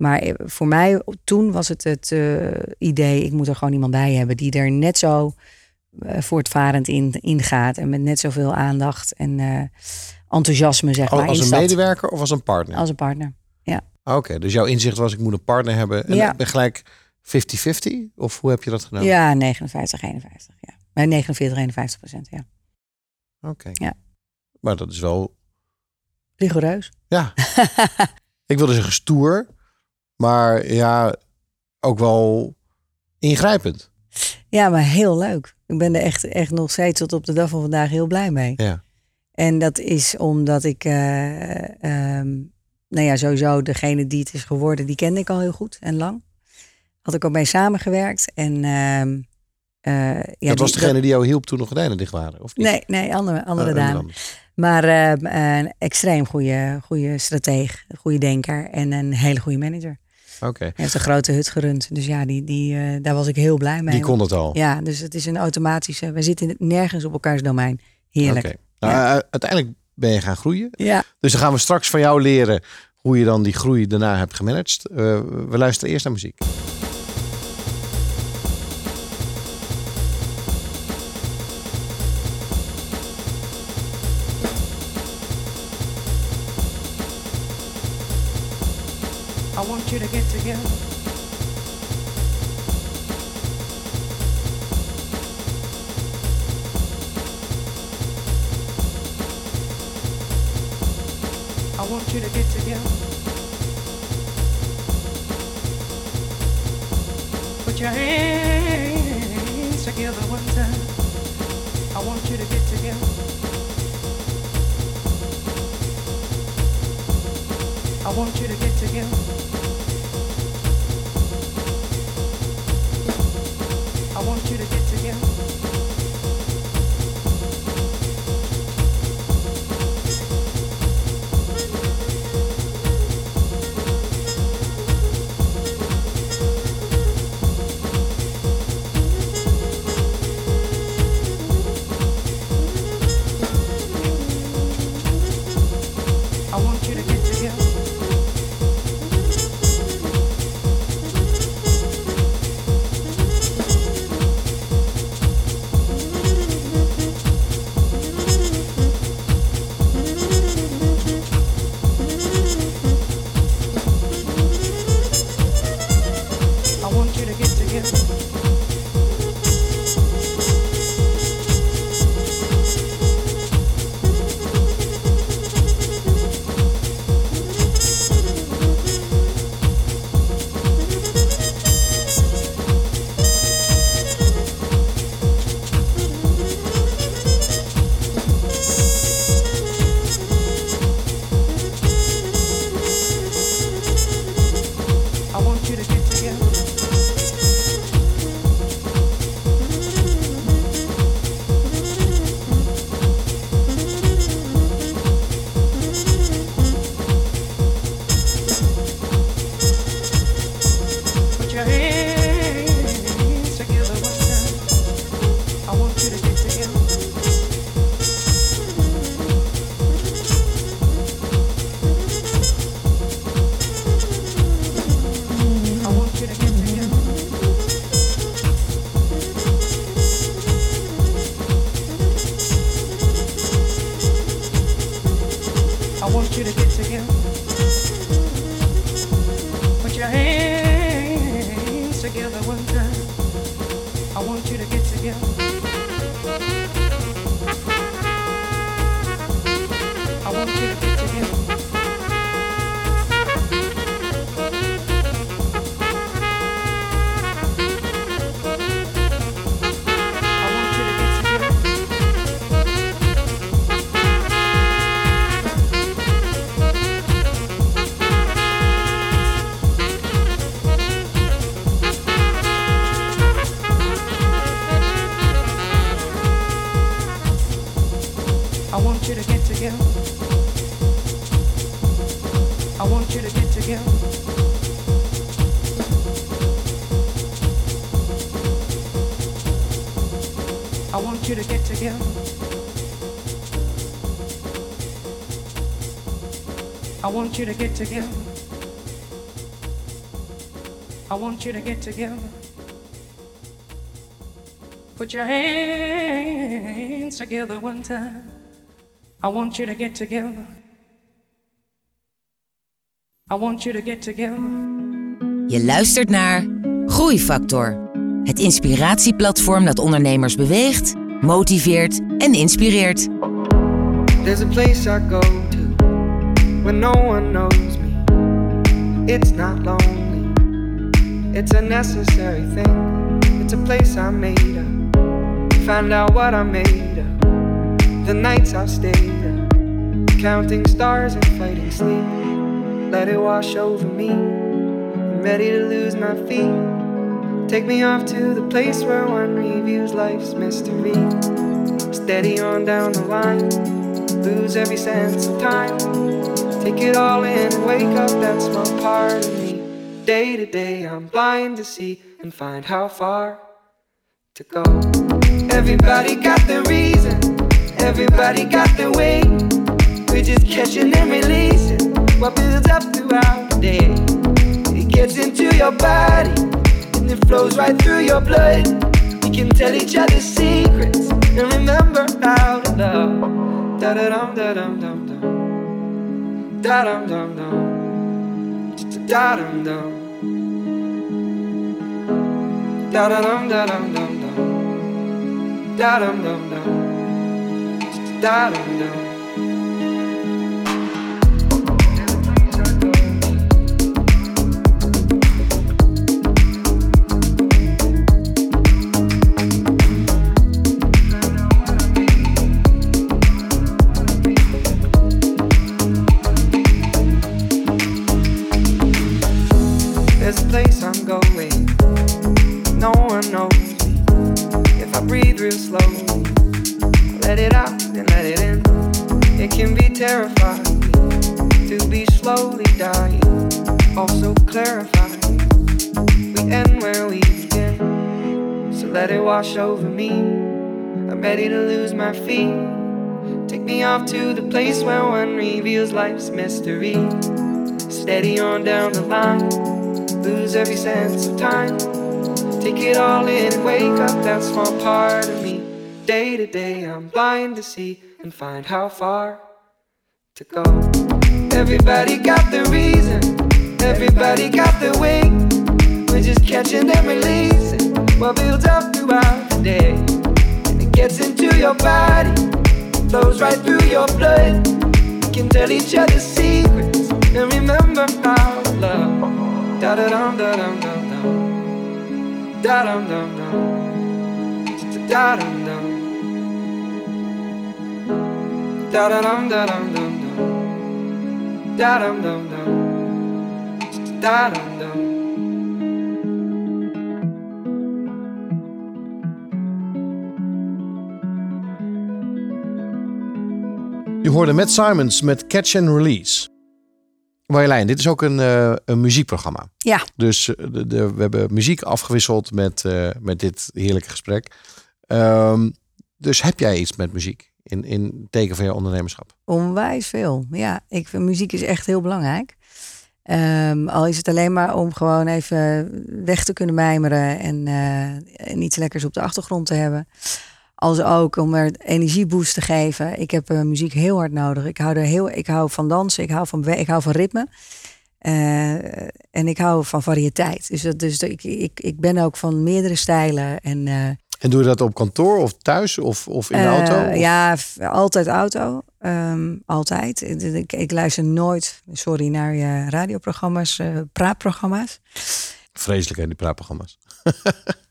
Speaker 3: Maar eh, voor mij toen was het het eh, idee, ik moet er gewoon iemand bij hebben die er net zo eh, voortvarend in, in gaat. En met net zoveel aandacht en enthousiasme, zeg
Speaker 2: Al-
Speaker 3: maar.
Speaker 2: als een medewerker of als een partner?
Speaker 3: Als een partner.
Speaker 2: Oké, dus jouw inzicht was ik moet een partner hebben. En
Speaker 3: Ja.
Speaker 2: ben gelijk 50-50? Of hoe heb je dat gedaan?
Speaker 3: Ja, 59, 51. Ja. Nee, 49, 51 procent. Ja.
Speaker 2: Oké.
Speaker 3: Ja.
Speaker 2: Maar dat is wel,
Speaker 3: Rigoureus.
Speaker 2: ja. [LAUGHS] ik wilde zeggen stoer. Maar ja, ook wel ingrijpend.
Speaker 3: Ja, maar heel leuk. Ik ben er echt, echt nog steeds tot op de dag van vandaag heel blij mee.
Speaker 2: Ja.
Speaker 3: En dat is omdat ik, eh, ehm, nou ja, sowieso degene die het is geworden, die kende ik al heel goed en lang. Had ik ook mee samengewerkt. En ehm, eh, ja,
Speaker 2: dat was degene die jou hielp toen nog gordijnen dicht waren, of niet?
Speaker 3: Nee, nee, andere, andere
Speaker 2: Oh,
Speaker 3: dame. Maar ehm, een extreem goede, goede strateeg, goede denker en een hele goede manager. Hij heeft een grote hut gerund. Dus ja, die, die, eh, daar was ik heel blij mee.
Speaker 2: die kon het al.
Speaker 3: Ja, dus het is een automatische. We zitten nergens op elkaars domein. Heerlijk.
Speaker 2: Nou,
Speaker 3: Ja.
Speaker 2: u- uiteindelijk ben je gaan groeien.
Speaker 3: Ja.
Speaker 2: Dus dan gaan we straks van jou leren hoe je dan die groei daarna hebt gemanaged. Eh, we luisteren eerst naar muziek.
Speaker 7: You to get together. I want you to get together. Put your hands together one time. I want you to get together. I want you to get together. I want you to get I want you to get together.
Speaker 8: I want you to get together. Put your hands together one time. I want you to get together. I want you to get together.
Speaker 1: Je luistert naar Groeifactor. Het inspiratieplatform dat ondernemers beweegt, motiveert en inspireert.
Speaker 9: There's a place I go to when no one knows me. It's not lonely, it's a necessary thing. It's a place I made up. Find out what I made of. The nights I've stayed up, counting stars and fighting sleep. Let it wash over me. I'm ready to lose my feet. Take me off to the place where one reviews life's mystery. Steady on down the line, lose every sense of time. Take it all in and wake up that small part of me. Day to day, I'm blind to see and find how far to go. Everybody got their reason, everybody got their way. We're just catching and releasing what builds up throughout the day. It gets into your body it flows right through your blood. We can tell each other secrets and remember how to love. Da da dum da dum dum dum. Da dum dum dum. Da dum dum. Da da dum da dum dum dum. Da dum dum dum. Da dum dum. Over me. I'm ready to lose my feet. Take me off to the place where one reveals life's mystery. Steady on down the line, lose every sense of time. Take it all in and wake up that small part of me. Day to day, I'm blind to see and find how far to go. Everybody got the reason, everybody got the way. We're just catching and releasing what builds up throughout the day. And it gets into your body, flows right through your blood. We can tell each other secrets and remember how love. Da da dum da dum dum dum. Da dum dum dum. Da dum dum. Da da dum da dum dum dum. Da dum dum dum. Da dum dum.
Speaker 2: Je hoorde Matt Simons met Catch and Release. Marjolein, dit is ook een, eh, een muziekprogramma.
Speaker 3: Ja,
Speaker 2: Dus eh, de, de- we hebben muziek afgewisseld met, eh, met dit heerlijke gesprek. Ehm, dus heb jij iets met muziek in, in teken van je ondernemerschap?
Speaker 3: onwijs veel. Ja, ik vind muziek is echt heel belangrijk. Ehm, al is het alleen maar om gewoon even weg te kunnen mijmeren en, eh, en iets lekkers op de achtergrond te hebben. Als ook om er energieboost te geven. Ik heb eh, muziek heel hard nodig. Ik hou, er heel, ik hou van dansen, ik hou van, ik hou van ritme. Eh, en ik hou van variëteit. Dus, dat, dus ik, ik, ik ben ook van meerdere stijlen. En, eh,
Speaker 2: En doe je dat op kantoor of thuis of, of in de auto? Of-
Speaker 3: Ja, altijd auto. Ehm, altijd. Ik, ik, ik luister nooit, sorry, naar je radioprogramma's, praatprogramma's.
Speaker 2: Vreselijk hè, die praatprogramma's. [LAUGHS]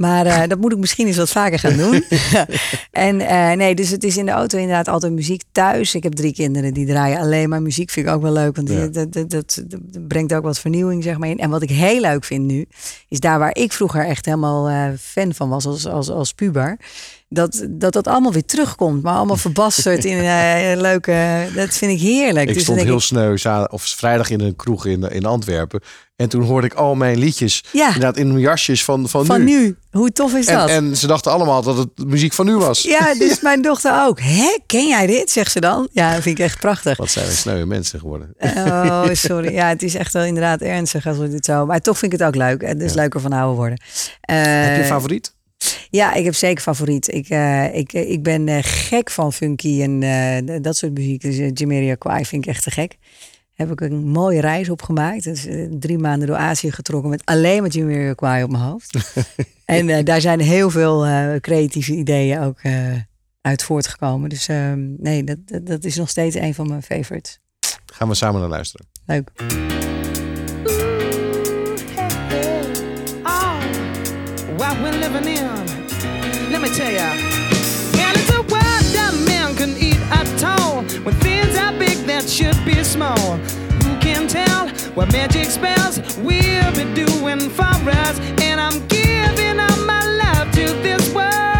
Speaker 3: Maar eh, dat moet ik misschien eens wat vaker gaan doen. [LAUGHS] en eh, nee, dus het is in de auto inderdaad altijd muziek. Thuis, ik heb drie kinderen die draaien alleen maar muziek. Vind ik ook wel leuk, want die-
Speaker 2: Ja.
Speaker 3: dat, dat, dat, dat brengt ook wat vernieuwing zeg maar in. En wat ik heel leuk vind nu, is daar waar ik vroeger echt helemaal eh, fan van was als, als, als puber. Dat, dat dat allemaal weer terugkomt. Maar allemaal verbasterd in eh, een leuke... Dat vind ik heerlijk.
Speaker 2: Ik
Speaker 3: Dus
Speaker 2: stond heel
Speaker 3: ik,
Speaker 2: sneu of vrijdag in een kroeg in, in Antwerpen. En toen hoorde ik al mijn liedjes
Speaker 3: Ja.
Speaker 2: inderdaad in mijn jasjes van, van,
Speaker 3: van
Speaker 2: nu.
Speaker 3: nu. Hoe tof is
Speaker 2: En,
Speaker 3: dat?
Speaker 2: en ze dachten allemaal dat het muziek van nu was.
Speaker 3: Ja, [LAUGHS] dus mijn dochter ook. Hè, ken jij dit? Zegt ze dan. Ja, dat vind ik echt prachtig.
Speaker 2: Wat zijn we sneuwe mensen geworden. [LAUGHS]
Speaker 3: Oh, sorry. Ja, het is echt wel inderdaad ernstig als we dit zo... Maar toch vind ik het ook leuk. Het is leuker van ouder worden.
Speaker 2: Heb je
Speaker 3: Eh,
Speaker 2: een favoriet?
Speaker 3: Ja, ik heb zeker favoriet. Ik, eh, ik, ik ben eh, gek van funky en eh, dat soort muziek. Dus uh, Jamiroquai vind ik echt te gek. Heb ik een mooie reis opgemaakt. Dus eh, drie maanden door Azië getrokken met alleen maar Jamiroquai op mijn hoofd. [LAUGHS] en eh, daar zijn heel veel eh, creatieve ideeën ook eh, uit voortgekomen. Dus ehm, nee, dat, dat, dat is nog steeds een van mijn favorites.
Speaker 2: Gaan we samen naar luisteren.
Speaker 3: Leuk.
Speaker 10: Oh, what we're living in. Let me tell ya. And it's a world that man can eat at all. When things are big that should be small. Who can tell what magic spells we'll be doing for us? And I'm giving all my love to this world,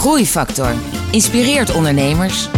Speaker 1: Groeifactor inspireert ondernemers.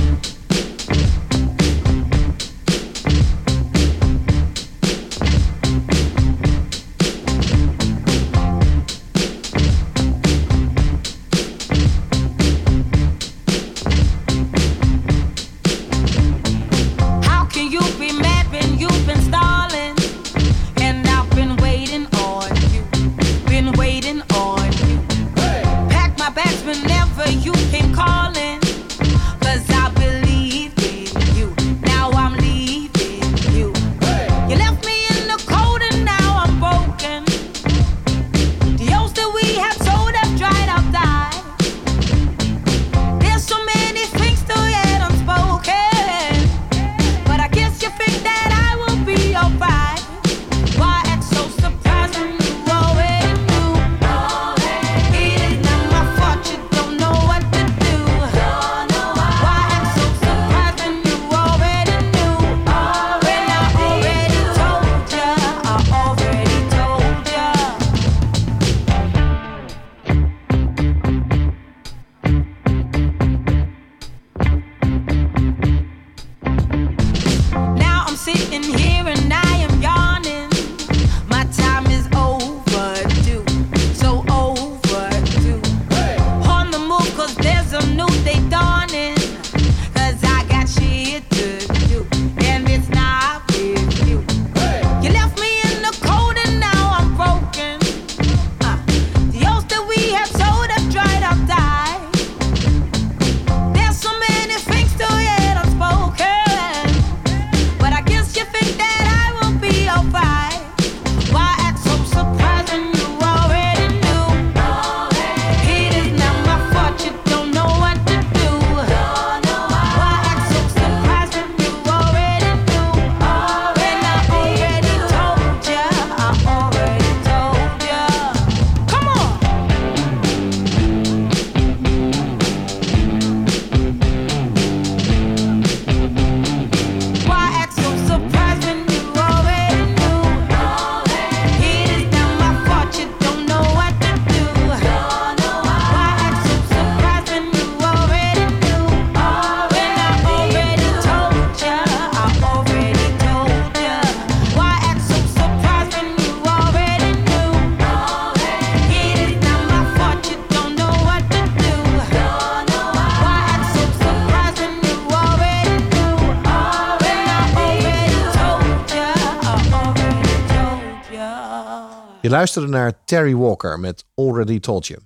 Speaker 2: luisterde naar Terry Walker met Already Told You.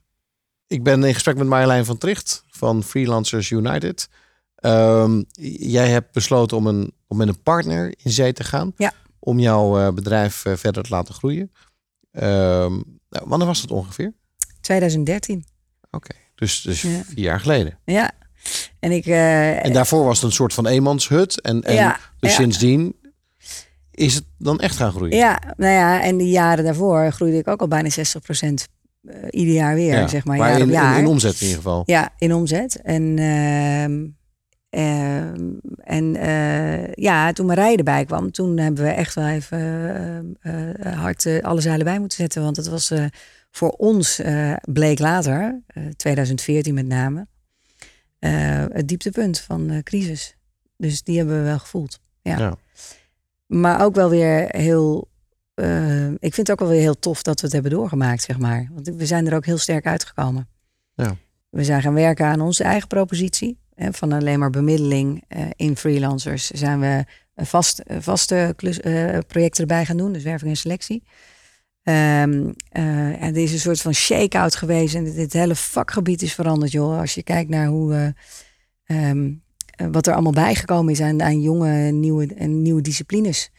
Speaker 2: Ik ben in gesprek met Marjolein van Tricht van Freelancers United. Ehm, jij hebt besloten om, een, om met een partner in zee te gaan.
Speaker 3: Ja.
Speaker 2: Om jouw eh, bedrijf eh, verder te laten groeien. Ehm, nou, wanneer was dat ongeveer?
Speaker 3: 2013.
Speaker 2: Oké, dus, dus
Speaker 3: ja.
Speaker 2: vier jaar geleden.
Speaker 3: Ja. En, ik, eh,
Speaker 2: en daarvoor was het een soort van eenmanshut. En, en
Speaker 3: ja,
Speaker 2: dus sindsdien is het dan echt gaan groeien.
Speaker 3: Ja, nou ja, en de jaren daarvoor groeide ik ook al bijna 60 procent eh, ieder jaar weer,
Speaker 2: ja,
Speaker 3: zeg maar,
Speaker 2: maar in, in omzet in ieder geval.
Speaker 3: Ja, in omzet. En, uh, uh, en eh, ja, toen Marije erbij kwam, toen hebben we echt wel even eh, hard alle zuilen bij moeten zetten. Want het was voor ons, bleek later, 2014 met name, het dieptepunt van crisis. Dus die hebben we wel gevoeld. ja.
Speaker 2: ja.
Speaker 3: Maar ook wel weer heel. eh, ik vind het ook wel weer heel tof dat we het hebben doorgemaakt, zeg maar. Want we zijn er ook heel sterk uitgekomen.
Speaker 2: Ja.
Speaker 3: We zijn gaan werken aan onze eigen propositie. Hè, van alleen maar bemiddeling eh, in freelancers zijn we een vast, eh, vaste klus, eh, projecten erbij gaan doen. Dus werving en selectie. Eh, en er is een soort van shake-out geweest. En dit, dit hele vakgebied is veranderd, joh. Als je kijkt naar hoe, eh, ehm, eh, wat er allemaal bijgekomen is aan, aan jonge, nieuwe, en nieuwe disciplines.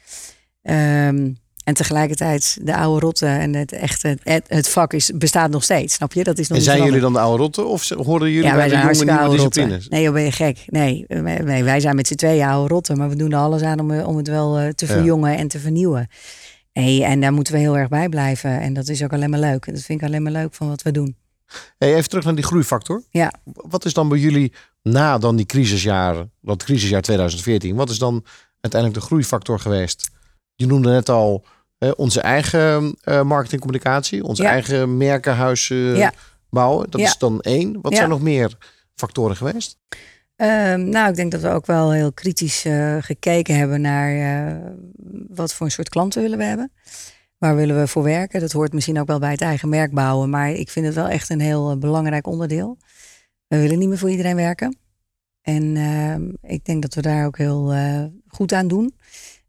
Speaker 3: Ehm, en tegelijkertijd de oude rotte en het echte, het, het vak is, bestaat nog steeds, snap je? Dat is nog
Speaker 2: En zijn jullie dan de oude rotten of horen jullie
Speaker 3: Ja,
Speaker 2: bij
Speaker 3: wij
Speaker 2: de jonge nieuwe
Speaker 3: rotten.
Speaker 2: disciplines?
Speaker 3: Nee, joh, ben je gek? Nee, wij, zijn met z'n tweeën oude rotten, maar we doen er alles aan om, eh, om het wel eh, te
Speaker 2: Ja.
Speaker 3: verjongen en te vernieuwen. Hey, en daar moeten we heel erg bij blijven. En dat is ook alleen maar leuk. Dat vind ik alleen maar leuk van wat we doen.
Speaker 2: Hey, even terug naar die groeifactor.
Speaker 3: Ja.
Speaker 2: Wat is dan bij jullie na dan die crisisjaren, dat crisisjaar 2014, wat is dan uiteindelijk de groeifactor geweest? Je noemde net al eh, onze eigen eh marketingcommunicatie, onze
Speaker 3: Ja.
Speaker 2: eigen merkenhuis eh,
Speaker 3: Ja.
Speaker 2: bouwen. Dat
Speaker 3: Ja.
Speaker 2: is dan één. Wat zijn nog meer factoren geweest?
Speaker 3: Ehm, nou, ik denk dat we ook wel heel kritisch eh, gekeken hebben naar eh, wat voor een soort klanten willen we hebben. Waar willen we voor werken? Dat hoort misschien ook wel bij het eigen merk bouwen. Maar ik vind het wel echt een heel eh, belangrijk onderdeel. We willen niet meer voor iedereen werken. En ehm, ik denk dat we daar ook heel eh, goed aan doen.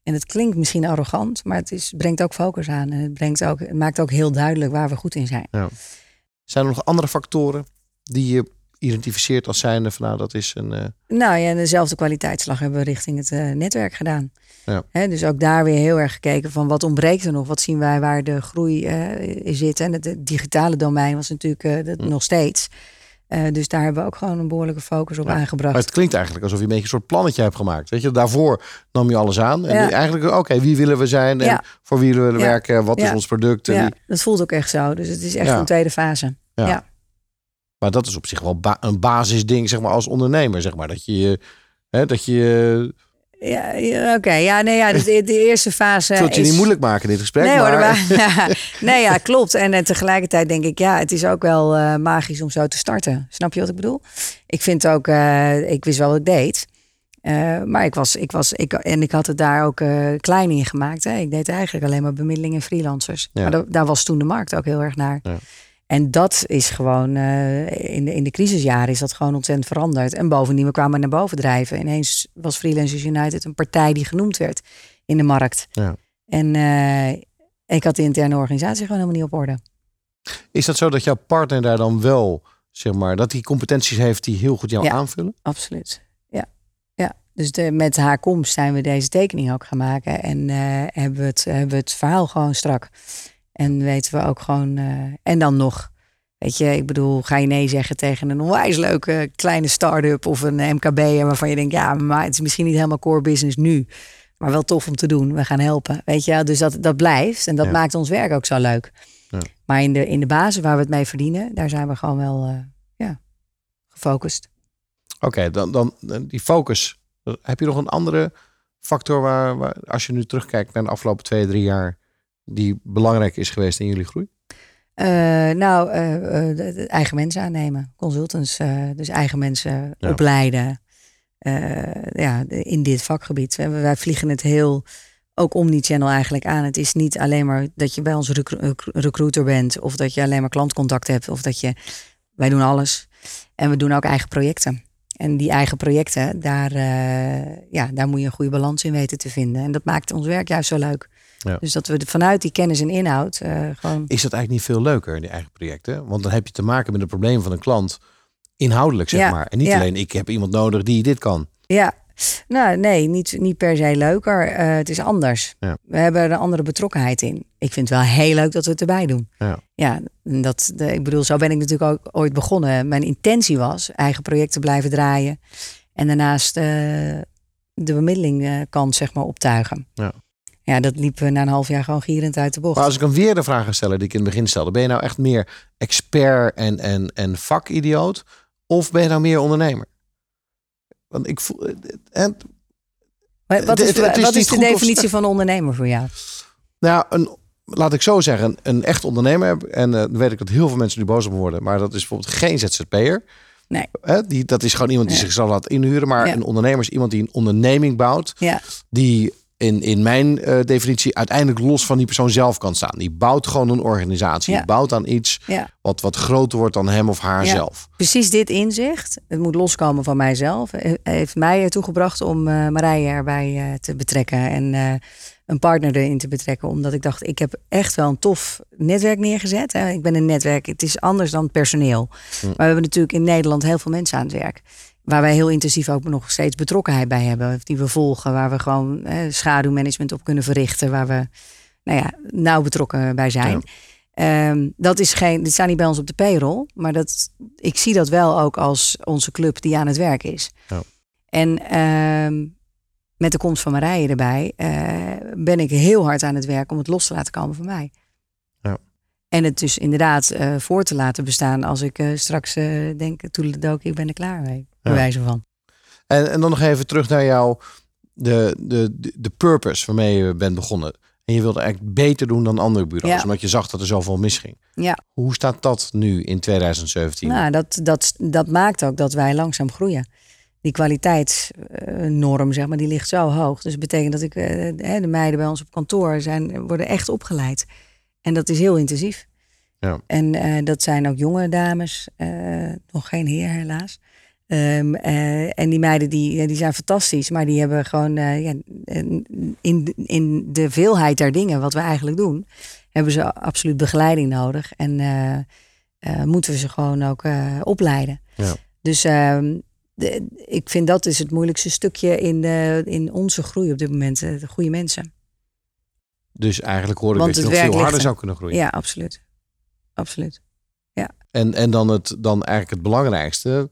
Speaker 3: En het klinkt misschien arrogant, maar het is, brengt ook focus aan. En het, brengt ook, maakt ook heel duidelijk waar we goed in zijn.
Speaker 2: Ja. Zijn er nog andere factoren die je identificeert als zijnde van nou dat is een... eh,
Speaker 3: Nou ja, en dezelfde kwaliteitsslag hebben we richting het eh, netwerk gedaan.
Speaker 2: Ja.
Speaker 3: Dus ook daar weer heel erg gekeken van wat ontbreekt er nog? Wat zien wij waar de groei eh, zit? En het, het digitale domein was natuurlijk dat nog steeds. Dus daar hebben we ook gewoon een behoorlijke focus op
Speaker 2: Ja.
Speaker 3: aangebracht.
Speaker 2: Maar het klinkt eigenlijk alsof je een beetje een soort plannetje hebt gemaakt. Weet je, daarvoor nam je alles aan. En
Speaker 3: Ja.
Speaker 2: eigenlijk, oké, wie willen we zijn? En voor wie willen we werken? Wat is ons product? En
Speaker 3: ja,
Speaker 2: wie-
Speaker 3: dat voelt ook echt zo. Dus het is echt een tweede fase.
Speaker 2: Ja. Maar dat is op zich wel ba- een basisding, zeg maar, als ondernemer. Zeg maar, dat je, hè, dat je
Speaker 3: Ja, ja, oké. Ja, nee, ja, dus de, de eerste fase.
Speaker 2: ik wil het je
Speaker 3: is...
Speaker 2: niet moeilijk maken in dit gesprek.
Speaker 3: Nee hoor,
Speaker 2: maar,
Speaker 3: maar, ja, [LAUGHS] nee, ja, klopt. En, eh, tegelijkertijd denk ik, ja, het is ook wel eh, magisch om zo te starten. Snap je wat ik bedoel? Ik vind ook, eh, ik wist wel wat ik deed. Eh, maar ik was, ik was, ik, en ik had het daar ook eh, klein in gemaakt. Hè. Ik deed eigenlijk alleen maar bemiddeling en freelancers.
Speaker 2: Ja.
Speaker 3: Maar da- daar was toen de markt ook heel erg naar.
Speaker 2: Ja.
Speaker 3: En dat is gewoon, eh, in, de, in de crisisjaren is dat gewoon ontzettend veranderd. En bovendien, we kwamen naar boven drijven. Ineens was Freelancers United een partij die genoemd werd in de markt.
Speaker 2: Ja.
Speaker 3: En eh, ik had de interne organisatie gewoon helemaal niet op orde.
Speaker 2: Is dat zo dat jouw partner daar dan wel, zeg maar, dat hij competenties heeft die heel goed jou
Speaker 3: Ja.
Speaker 2: aanvullen?
Speaker 3: Absoluut. Ja. ja. Dus de, met haar komst zijn we deze tekening ook gaan maken. En eh, hebben, we het, hebben we het verhaal gewoon strak. En weten we ook gewoon. eh, en dan nog. Weet je, ik bedoel, ga je nee zeggen tegen een onwijs leuke kleine start-up of een MKB waarvan je denkt, ja, maar het is misschien niet helemaal core business nu, maar wel tof om te doen. We gaan helpen. Weet je, dus dat, dat blijft en dat
Speaker 2: Ja.
Speaker 3: maakt ons werk ook zo leuk.
Speaker 2: Ja.
Speaker 3: Maar in de, in de basis waar we het mee verdienen, daar zijn we gewoon wel eh, ja, gefocust.
Speaker 2: Oké, dan, dan eh, die focus. Heb je nog een andere factor waar, waar, als je nu terugkijkt naar de afgelopen twee, drie jaar, die belangrijk is geweest in jullie groei?
Speaker 3: Eh, nou, eh, eh, eigen mensen aannemen. Consultants, dus eigen mensen
Speaker 2: Ja.
Speaker 3: opleiden. Ja, in dit vakgebied. Wij vliegen het heel, ook omnichannel eigenlijk aan. Het is niet alleen maar dat je bij ons recru- recru- recruiter bent. Of dat je alleen maar klantcontact hebt. Of dat je, wij doen alles. En we doen ook eigen projecten. En die eigen projecten, daar, ja, daar moet je een goede balans in weten te vinden. En dat maakt ons werk juist zo leuk.
Speaker 2: Ja.
Speaker 3: Dus dat we vanuit die kennis en inhoud eh, gewoon
Speaker 2: Is dat eigenlijk niet veel leuker, die eigen projecten? Want dan heb je te maken met een probleem van een klant, inhoudelijk zeg
Speaker 3: Ja,
Speaker 2: maar. En niet
Speaker 3: ja.
Speaker 2: alleen ik heb iemand nodig die dit kan.
Speaker 3: Ja, nou nee, niet, niet per se leuker. Eh, het is anders.
Speaker 2: Ja.
Speaker 3: We hebben er een andere betrokkenheid in. Ik vind het wel heel leuk dat we het erbij doen.
Speaker 2: Ja.
Speaker 3: Ja, dat, de, ik bedoel, zo ben ik natuurlijk ook ooit begonnen. Mijn intentie was eigen projecten blijven draaien. En daarnaast eh, de bemiddeling eh, kant zeg maar optuigen.
Speaker 2: Ja.
Speaker 3: Ja, dat liep eh, na een half jaar gewoon gierend uit de bocht.
Speaker 2: Maar als ik hem weer de vraag ga stellen die ik in het begin stelde, ben je nou echt meer expert en, en, en vakidioot? Of ben je nou meer ondernemer? Want ik voel... En,
Speaker 3: Maar Wat is,
Speaker 2: het- het is
Speaker 3: wat is de
Speaker 2: of
Speaker 3: definitie van ondernemer voor jou?
Speaker 2: nou, een, laat ik zo zeggen, een, een echt ondernemer. En eh, dan weet ik dat heel veel mensen nu boos op worden. Maar dat is bijvoorbeeld geen ZZP'er.
Speaker 3: Nee.
Speaker 2: Hè, die, dat is gewoon iemand die
Speaker 3: Ja.
Speaker 2: zichzelf laat inhuren. Maar
Speaker 3: Ja.
Speaker 2: een ondernemer is iemand die een onderneming bouwt.
Speaker 3: Ja,
Speaker 2: Die in, in mijn eh, definitie uiteindelijk los van die persoon zelf kan staan. Die bouwt gewoon een organisatie.
Speaker 3: Ja.
Speaker 2: Die bouwt aan iets
Speaker 3: ja.
Speaker 2: wat, wat groter wordt dan hem of haar
Speaker 3: Ja.
Speaker 2: zelf.
Speaker 3: Precies dit inzicht, het moet loskomen van mijzelf, heeft mij ertoe gebracht om eh, Marije erbij eh, te betrekken en een partner erin te betrekken. Omdat ik dacht, ik heb echt wel een tof netwerk neergezet. Hè. Ik ben een netwerk, het is anders dan personeel. Maar we hebben natuurlijk in Nederland heel veel mensen aan het werk. Waar wij heel intensief ook nog steeds betrokkenheid bij hebben. Die we volgen, waar we gewoon eh, schaduwmanagement op kunnen verrichten. Waar we nou ja, nauw betrokken bij zijn. Ehm, dat is geen, dit staat niet bij ons op de payroll, maar dat, ik zie dat wel ook als onze club die aan het werk is.
Speaker 2: Ja.
Speaker 3: En ehm, met de komst van Marije erbij eh, ben ik heel hard aan het werk om het los te laten komen van mij. En het dus inderdaad eh, voor te laten bestaan als ik eh, straks denk, toeledook, ik ben er klaar mee. Wijze van.
Speaker 2: En, en dan nog even terug naar jou, de, de, de, de purpose waarmee je bent begonnen. En je wilde eigenlijk beter doen dan andere bureaus,
Speaker 3: Ja.
Speaker 2: omdat je zag dat er zoveel misging.
Speaker 3: Ja.
Speaker 2: Hoe staat dat nu in 2017?
Speaker 3: Nou, dat, dat, dat maakt ook dat wij langzaam groeien. Die kwaliteitsnorm, zeg maar, die ligt zo hoog. Dus dat betekent dat ik, eh, de meiden bij ons op kantoor zijn, worden echt opgeleid. En dat is heel intensief.
Speaker 2: Ja.
Speaker 3: En eh, dat zijn ook jonge dames, eh, nog geen heer helaas. Ehm, eh, en die meiden die, die zijn fantastisch, maar die hebben gewoon eh, ja, in, in de veelheid der dingen wat we eigenlijk doen, hebben ze absoluut begeleiding nodig. En eh, moeten we ze gewoon ook opleiden.
Speaker 2: Ja.
Speaker 3: Dus ehm, de- ik vind dat is het moeilijkste stukje in, in onze groei op dit moment. De goede mensen.
Speaker 2: Dus eigenlijk hoor ik dat je nog veel harder zou kunnen groeien.
Speaker 3: Ja, absoluut. Absoluut.
Speaker 2: En, en dan, het, dan eigenlijk het belangrijkste,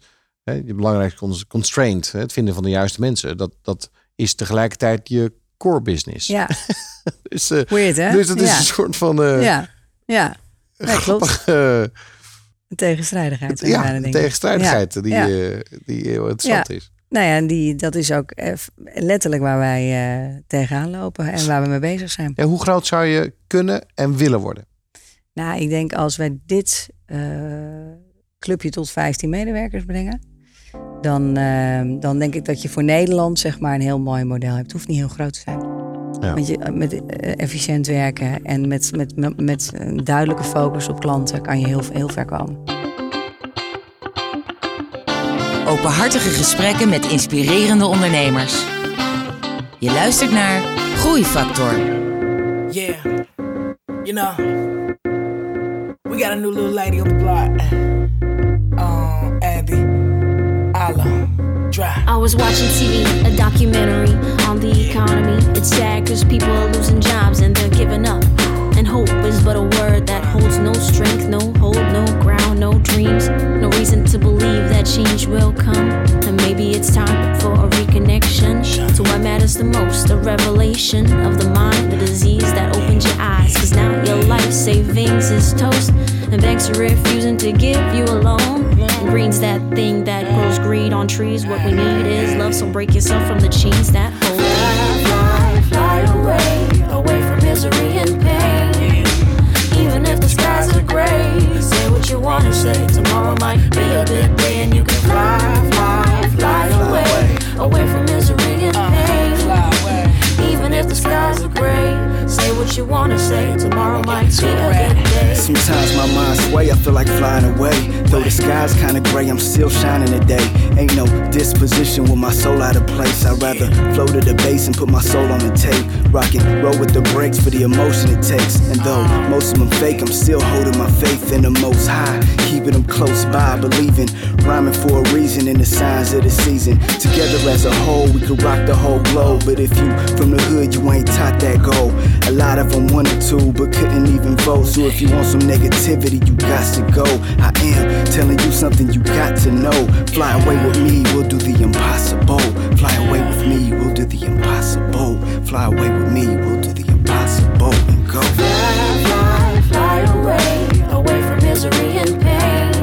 Speaker 2: je belangrijkste cons- constraint, hè, het vinden van de juiste mensen, dat, dat is tegelijkertijd je core business.
Speaker 3: Ja, [LAUGHS]
Speaker 2: Dus, eh,
Speaker 3: weird hè?
Speaker 2: dus dat is
Speaker 3: ja.
Speaker 2: een soort van eh
Speaker 3: ja, ja. Nee, klopt.
Speaker 2: grappige,
Speaker 3: Een tegenstrijdigheid.
Speaker 2: eh, ja,
Speaker 3: denken.
Speaker 2: tegenstrijdigheid
Speaker 3: Ja,
Speaker 2: die,
Speaker 3: ja.
Speaker 2: eh, die heel interessant is.
Speaker 3: Nou ja, en die, dat is ook eh, letterlijk waar wij eh, tegenaan lopen en waar we mee bezig zijn.
Speaker 2: Ja, hoe groot zou je kunnen en willen worden?
Speaker 3: Nou, ik denk als wij dit eh, clubje tot 15 medewerkers brengen, dan, eh, dan denk ik dat je voor Nederland zeg maar een heel mooi model hebt. Het hoeft niet heel groot te zijn.
Speaker 2: Ja.
Speaker 3: Want je, met eh, efficiënt werken en met, met, met, met een duidelijke focus op klanten kan je heel, heel ver komen.
Speaker 11: Openhartige gesprekken met inspirerende ondernemers. Je luistert naar Groeifactor.
Speaker 12: Yeah. You know, we got a new little lady on the block.
Speaker 10: Was watching TV, a documentary on the economy. It's sad because people are losing jobs and they're giving up. And hope is but a word that holds no strength, no hold, no ground, no dreams. No reason to believe that change will come. And maybe it's time for a reconnection to what matters the most a revelation of the mind, the disease that opens your eyes. Cause now your life savings is toast. And banks are refusing to give you a loan. Green's that thing that grows greed on trees. What we need is love, so break yourself from the chains that hold. Fly, fly, fly away, away from misery and pain. Even if the skies are gray, say what you wanna say. Tomorrow might be a good day, and you can fly, fly, fly away, away from misery what you wanna say. Tomorrow might be a good day.
Speaker 13: Sometimes my mind sway, I feel like flying away. Though the sky's kinda gray, I'm still shining today. Ain't no disposition with my soul out of place. I'd rather flow to the bass and put my soul on the tape. Rock and roll with the breaks for the emotion it takes. And though most of them fake, I'm still holding my faith in the most high. Keeping them close by, believing. Rhyming for a reason in the signs of the season. Together as a whole, we could rock the whole globe. But if you from the hood, you ain't taught that goal. A lot of never wanted to, but couldn't even vote. So if you want some negativity, you got to go. I am telling you something you got to know. Fly away with me, we'll do the impossible. Fly away with me, we'll do the impossible. Fly away with me, we'll do the impossible and go.
Speaker 10: Fly, fly, fly away, away from misery and pain.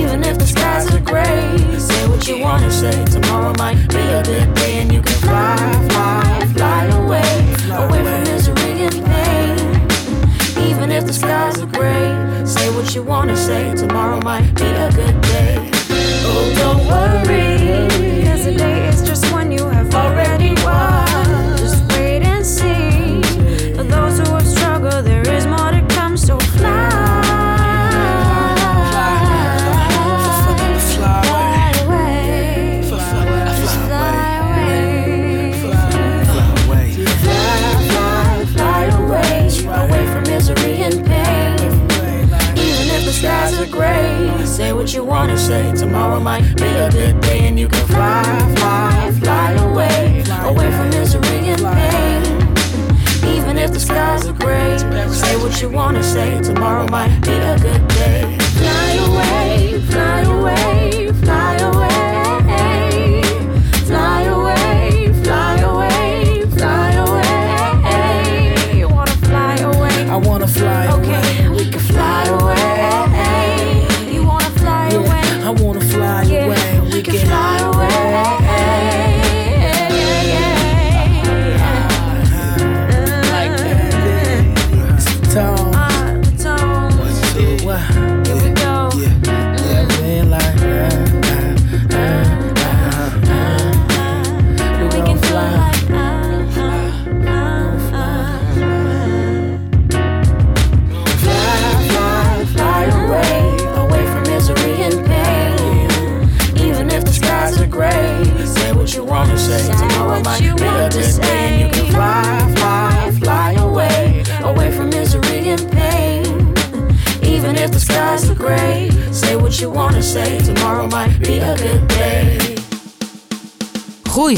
Speaker 10: Even if the skies are gray, say what you wanna say. Tomorrow might be a good day, and you can fly, fly, fly away, away from if the skies are gray. Say what you wanna say, tomorrow might be a good day. Oh, don't worry.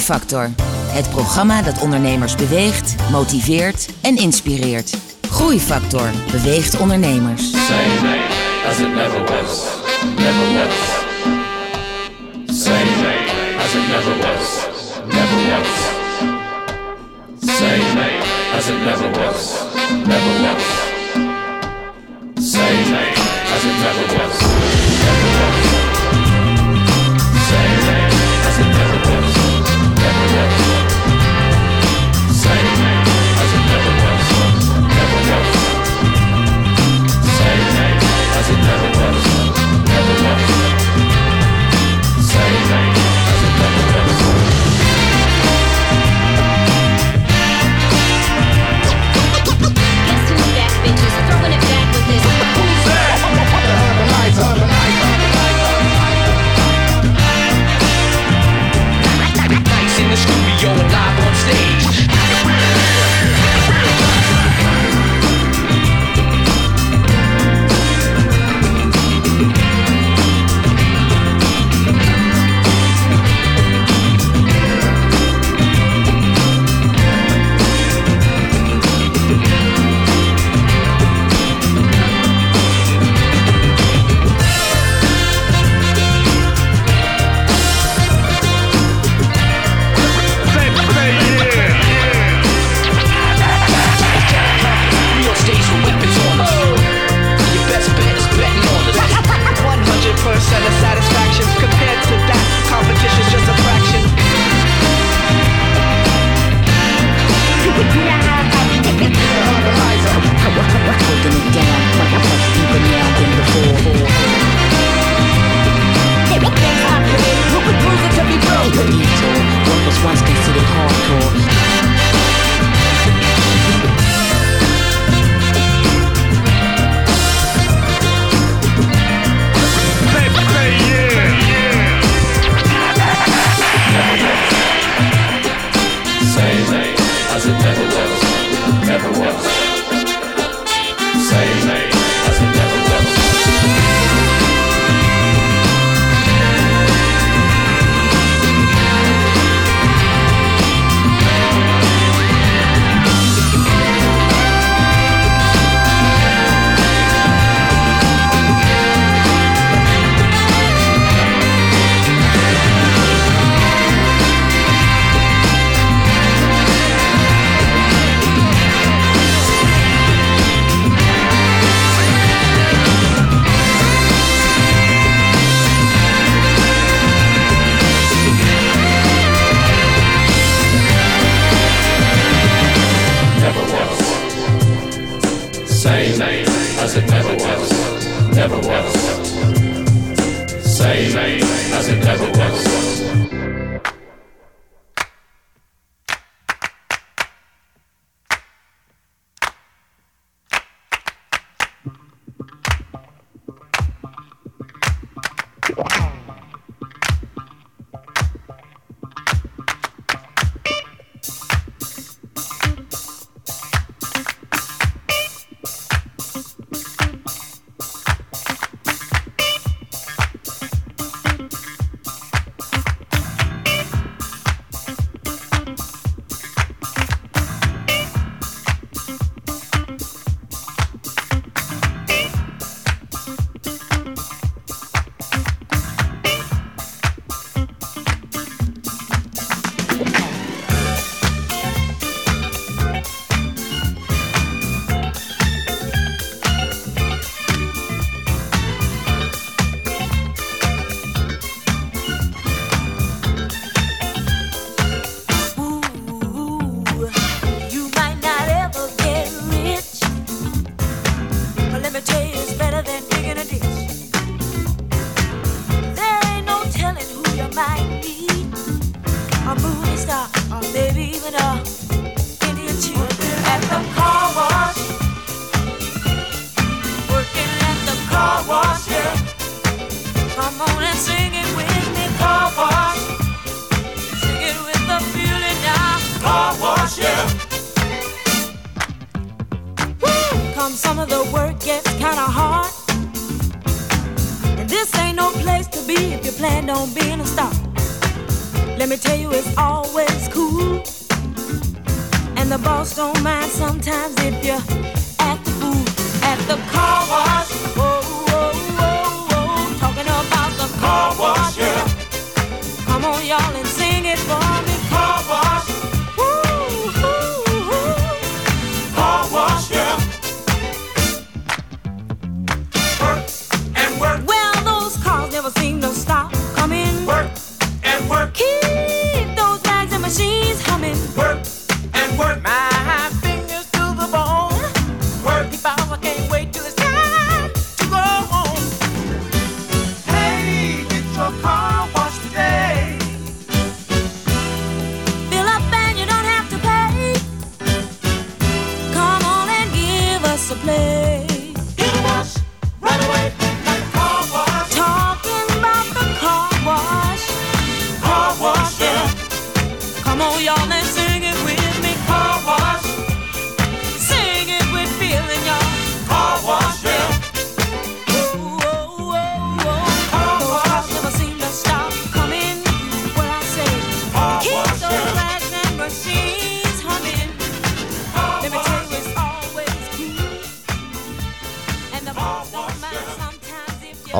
Speaker 1: Groeifactor. Het programma dat ondernemers beweegt, motiveert en inspireert. Groeifactor beweegt ondernemers.
Speaker 11: Same as it never was, never was. Same as it never was, never was.
Speaker 14: Same as it never was,
Speaker 1: never was.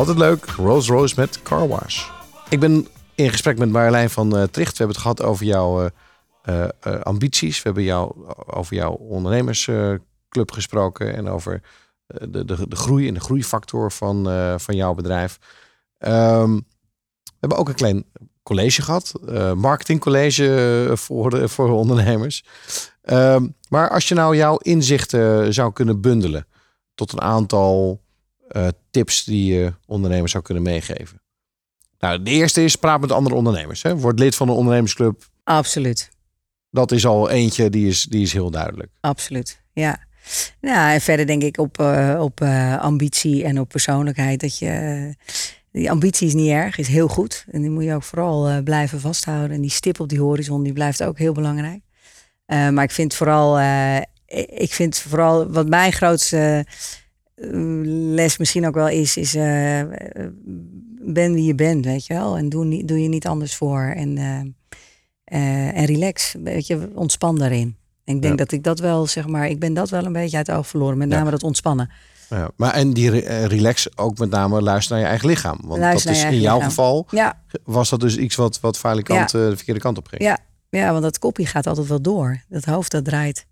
Speaker 2: Altijd leuk, Rolls Royce met Car Wash. Ik ben in gesprek met Marjolein van eh, Tricht. We hebben het gehad over jouw eh, eh, ambities. We hebben jou, over jouw ondernemersclub gesproken. En over de, de, de groei en de groeifactor van, van jouw bedrijf. Ehm, we hebben ook een klein college gehad. eh, marketingcollege voor, voor ondernemers. Ehm, maar als je nou jouw inzichten zou kunnen bundelen tot een aantal eh, tips die je ondernemers zou kunnen meegeven? Nou, de eerste is praat met andere ondernemers. Hè. Word lid van een ondernemersclub.
Speaker 3: Absoluut.
Speaker 2: Dat is al eentje, die is, die is heel duidelijk.
Speaker 3: Absoluut, ja. Nou, en verder denk ik op, eh, op eh, ambitie en op persoonlijkheid. Dat je, die ambitie is niet erg, is heel goed. En die moet je ook vooral blijven vasthouden. En die stip op die horizon, die blijft ook heel belangrijk. Maar ik vind vooral, ik vind vooral wat mijn grootste les misschien ook wel is, is eh, ben wie je bent, weet je wel. En doe, niet, doe je niet anders voor. En, eh, eh, en relax, weet je, ontspan daarin. En ik denk
Speaker 2: Ja.
Speaker 3: dat ik dat wel, zeg maar, ik ben dat wel een beetje uit het oog verloren. Met
Speaker 2: Ja.
Speaker 3: name dat ontspannen.
Speaker 2: Ja, maar en die re- relax ook met name luisteren naar je eigen lichaam. Want
Speaker 3: Luister
Speaker 2: dat is in jouw
Speaker 3: lichaam.
Speaker 2: geval
Speaker 3: Ja.
Speaker 2: was dat dus iets wat, wat eh, de verkeerde kant op ging.
Speaker 3: Ja, ja, want dat kopje gaat altijd wel door. Dat hoofd dat draait.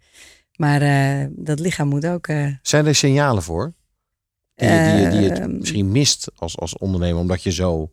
Speaker 3: Maar eh, dat lichaam moet ook. eh,
Speaker 2: Zijn er signalen voor? Die, je- die, je- die je het
Speaker 3: Ehm,
Speaker 2: misschien mist als, als ondernemer, omdat je zo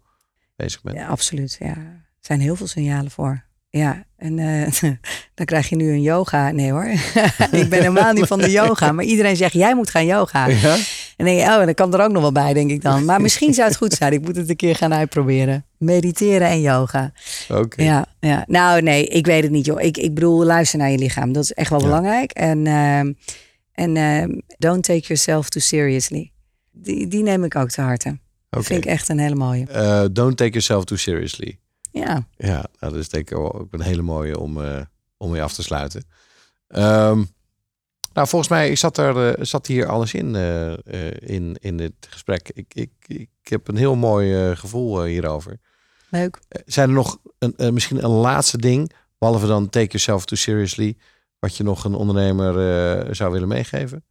Speaker 2: bezig bent.
Speaker 3: Ja, absoluut. Ja. Er zijn heel veel signalen voor. Ja, en eh, [LAUGHS] dan krijg je nu een yoga. Nee hoor, [LAUGHS] ik ben helemaal niet van de [LAUGHS] yoga. Maar iedereen zegt, jij moet gaan yoga.
Speaker 2: Ja?
Speaker 3: En denk je, oh, dat kan er ook nog wel bij, denk ik dan. Maar misschien zou het goed zijn. Ik moet het een keer gaan uitproberen. Mediteren en yoga.
Speaker 2: Oké.
Speaker 3: Ja, ja, nou nee, ik weet het niet joh. Ik, ik bedoel, luister naar je lichaam. Dat is echt wel belangrijk. En, ehm, en ehm, don't take yourself too seriously. Die, die neem ik ook te harte. Dat
Speaker 2: Oké.
Speaker 3: vind ik echt een hele mooie.
Speaker 2: Eh, don't take yourself too seriously.
Speaker 3: Ja.
Speaker 2: Ja, nou, dat is denk ik wel ook een hele mooie om, eh, om mee af te sluiten. Ehm, nou, volgens mij zat, er, eh, zat hier alles in, eh, eh, in, in dit gesprek. Ik, ik, ik heb een heel mooi gevoel hierover.
Speaker 3: Leuk.
Speaker 2: Zijn er nog een, misschien een laatste ding, behalve dan take yourself too seriously, wat je nog een ondernemer zou willen meegeven?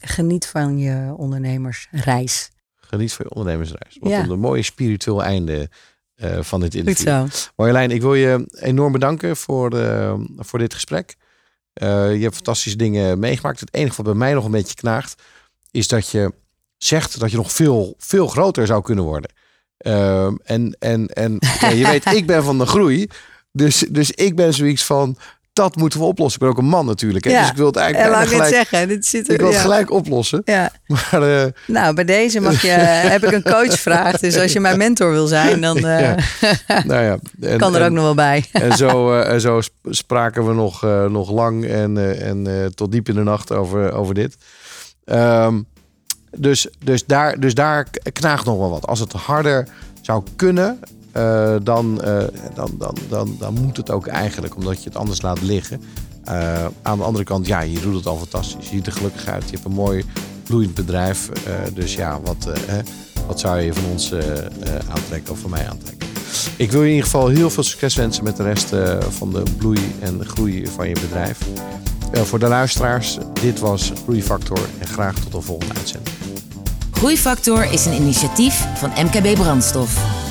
Speaker 3: Geniet van je ondernemersreis.
Speaker 2: Geniet van je ondernemersreis. Wat
Speaker 3: Ja.
Speaker 2: een mooi spiritueel einde van dit interview.
Speaker 3: zo.
Speaker 2: Marjolein, ik wil je enorm bedanken voor, voor dit gesprek. Eh, je hebt fantastische dingen meegemaakt. Het enige wat bij mij nog een beetje knaagt, is dat je zegt dat je nog veel, veel groter zou kunnen worden. Ehm, en en, en ja, je weet, [LAUGHS] ik ben van de groei. Dus, dus ik ben zoiets van, dat moeten we oplossen. Ik ben ook een man natuurlijk. Hè?
Speaker 3: Ja,
Speaker 2: Dus ik wil het
Speaker 3: en
Speaker 2: eigenlijk
Speaker 3: het
Speaker 2: gelijk,
Speaker 3: zeggen. Dit zit er,
Speaker 2: ik wil het
Speaker 3: ja.
Speaker 2: gelijk oplossen.
Speaker 3: Ja.
Speaker 2: Maar eh,
Speaker 3: Nou, bij deze mag je, [LAUGHS] heb ik een coachvraag. Dus als je mijn mentor wil zijn, dan eh,
Speaker 2: Ja. [LAUGHS] nou ja, en-
Speaker 3: kan er
Speaker 2: en-
Speaker 3: ook nog wel bij.
Speaker 2: En zo, [LAUGHS] eh, en zo sp- spraken we nog, eh, nog lang en, eh, en eh, tot diep in de nacht over, over dit. Ehm, dus, dus, daar, dus daar knaagt nog wel wat. Als het harder zou kunnen, eh, dan, eh, dan, dan, dan, dan moet het ook eigenlijk, omdat je het anders laat liggen. Eh, aan de andere kant, ja, je doet het al fantastisch. Je ziet er gelukkig uit. Je hebt een mooi bloeiend bedrijf. Dus ja, wat, wat zou je van ons aantrekken of van mij aantrekken? Ik wil je in ieder geval heel veel succes wensen met de rest van de bloei en groei van je bedrijf. Voor de luisteraars, dit was Groeifactor en graag tot de volgende uitzending.
Speaker 1: Groeifactor is een initiatief van MKB Brandstof.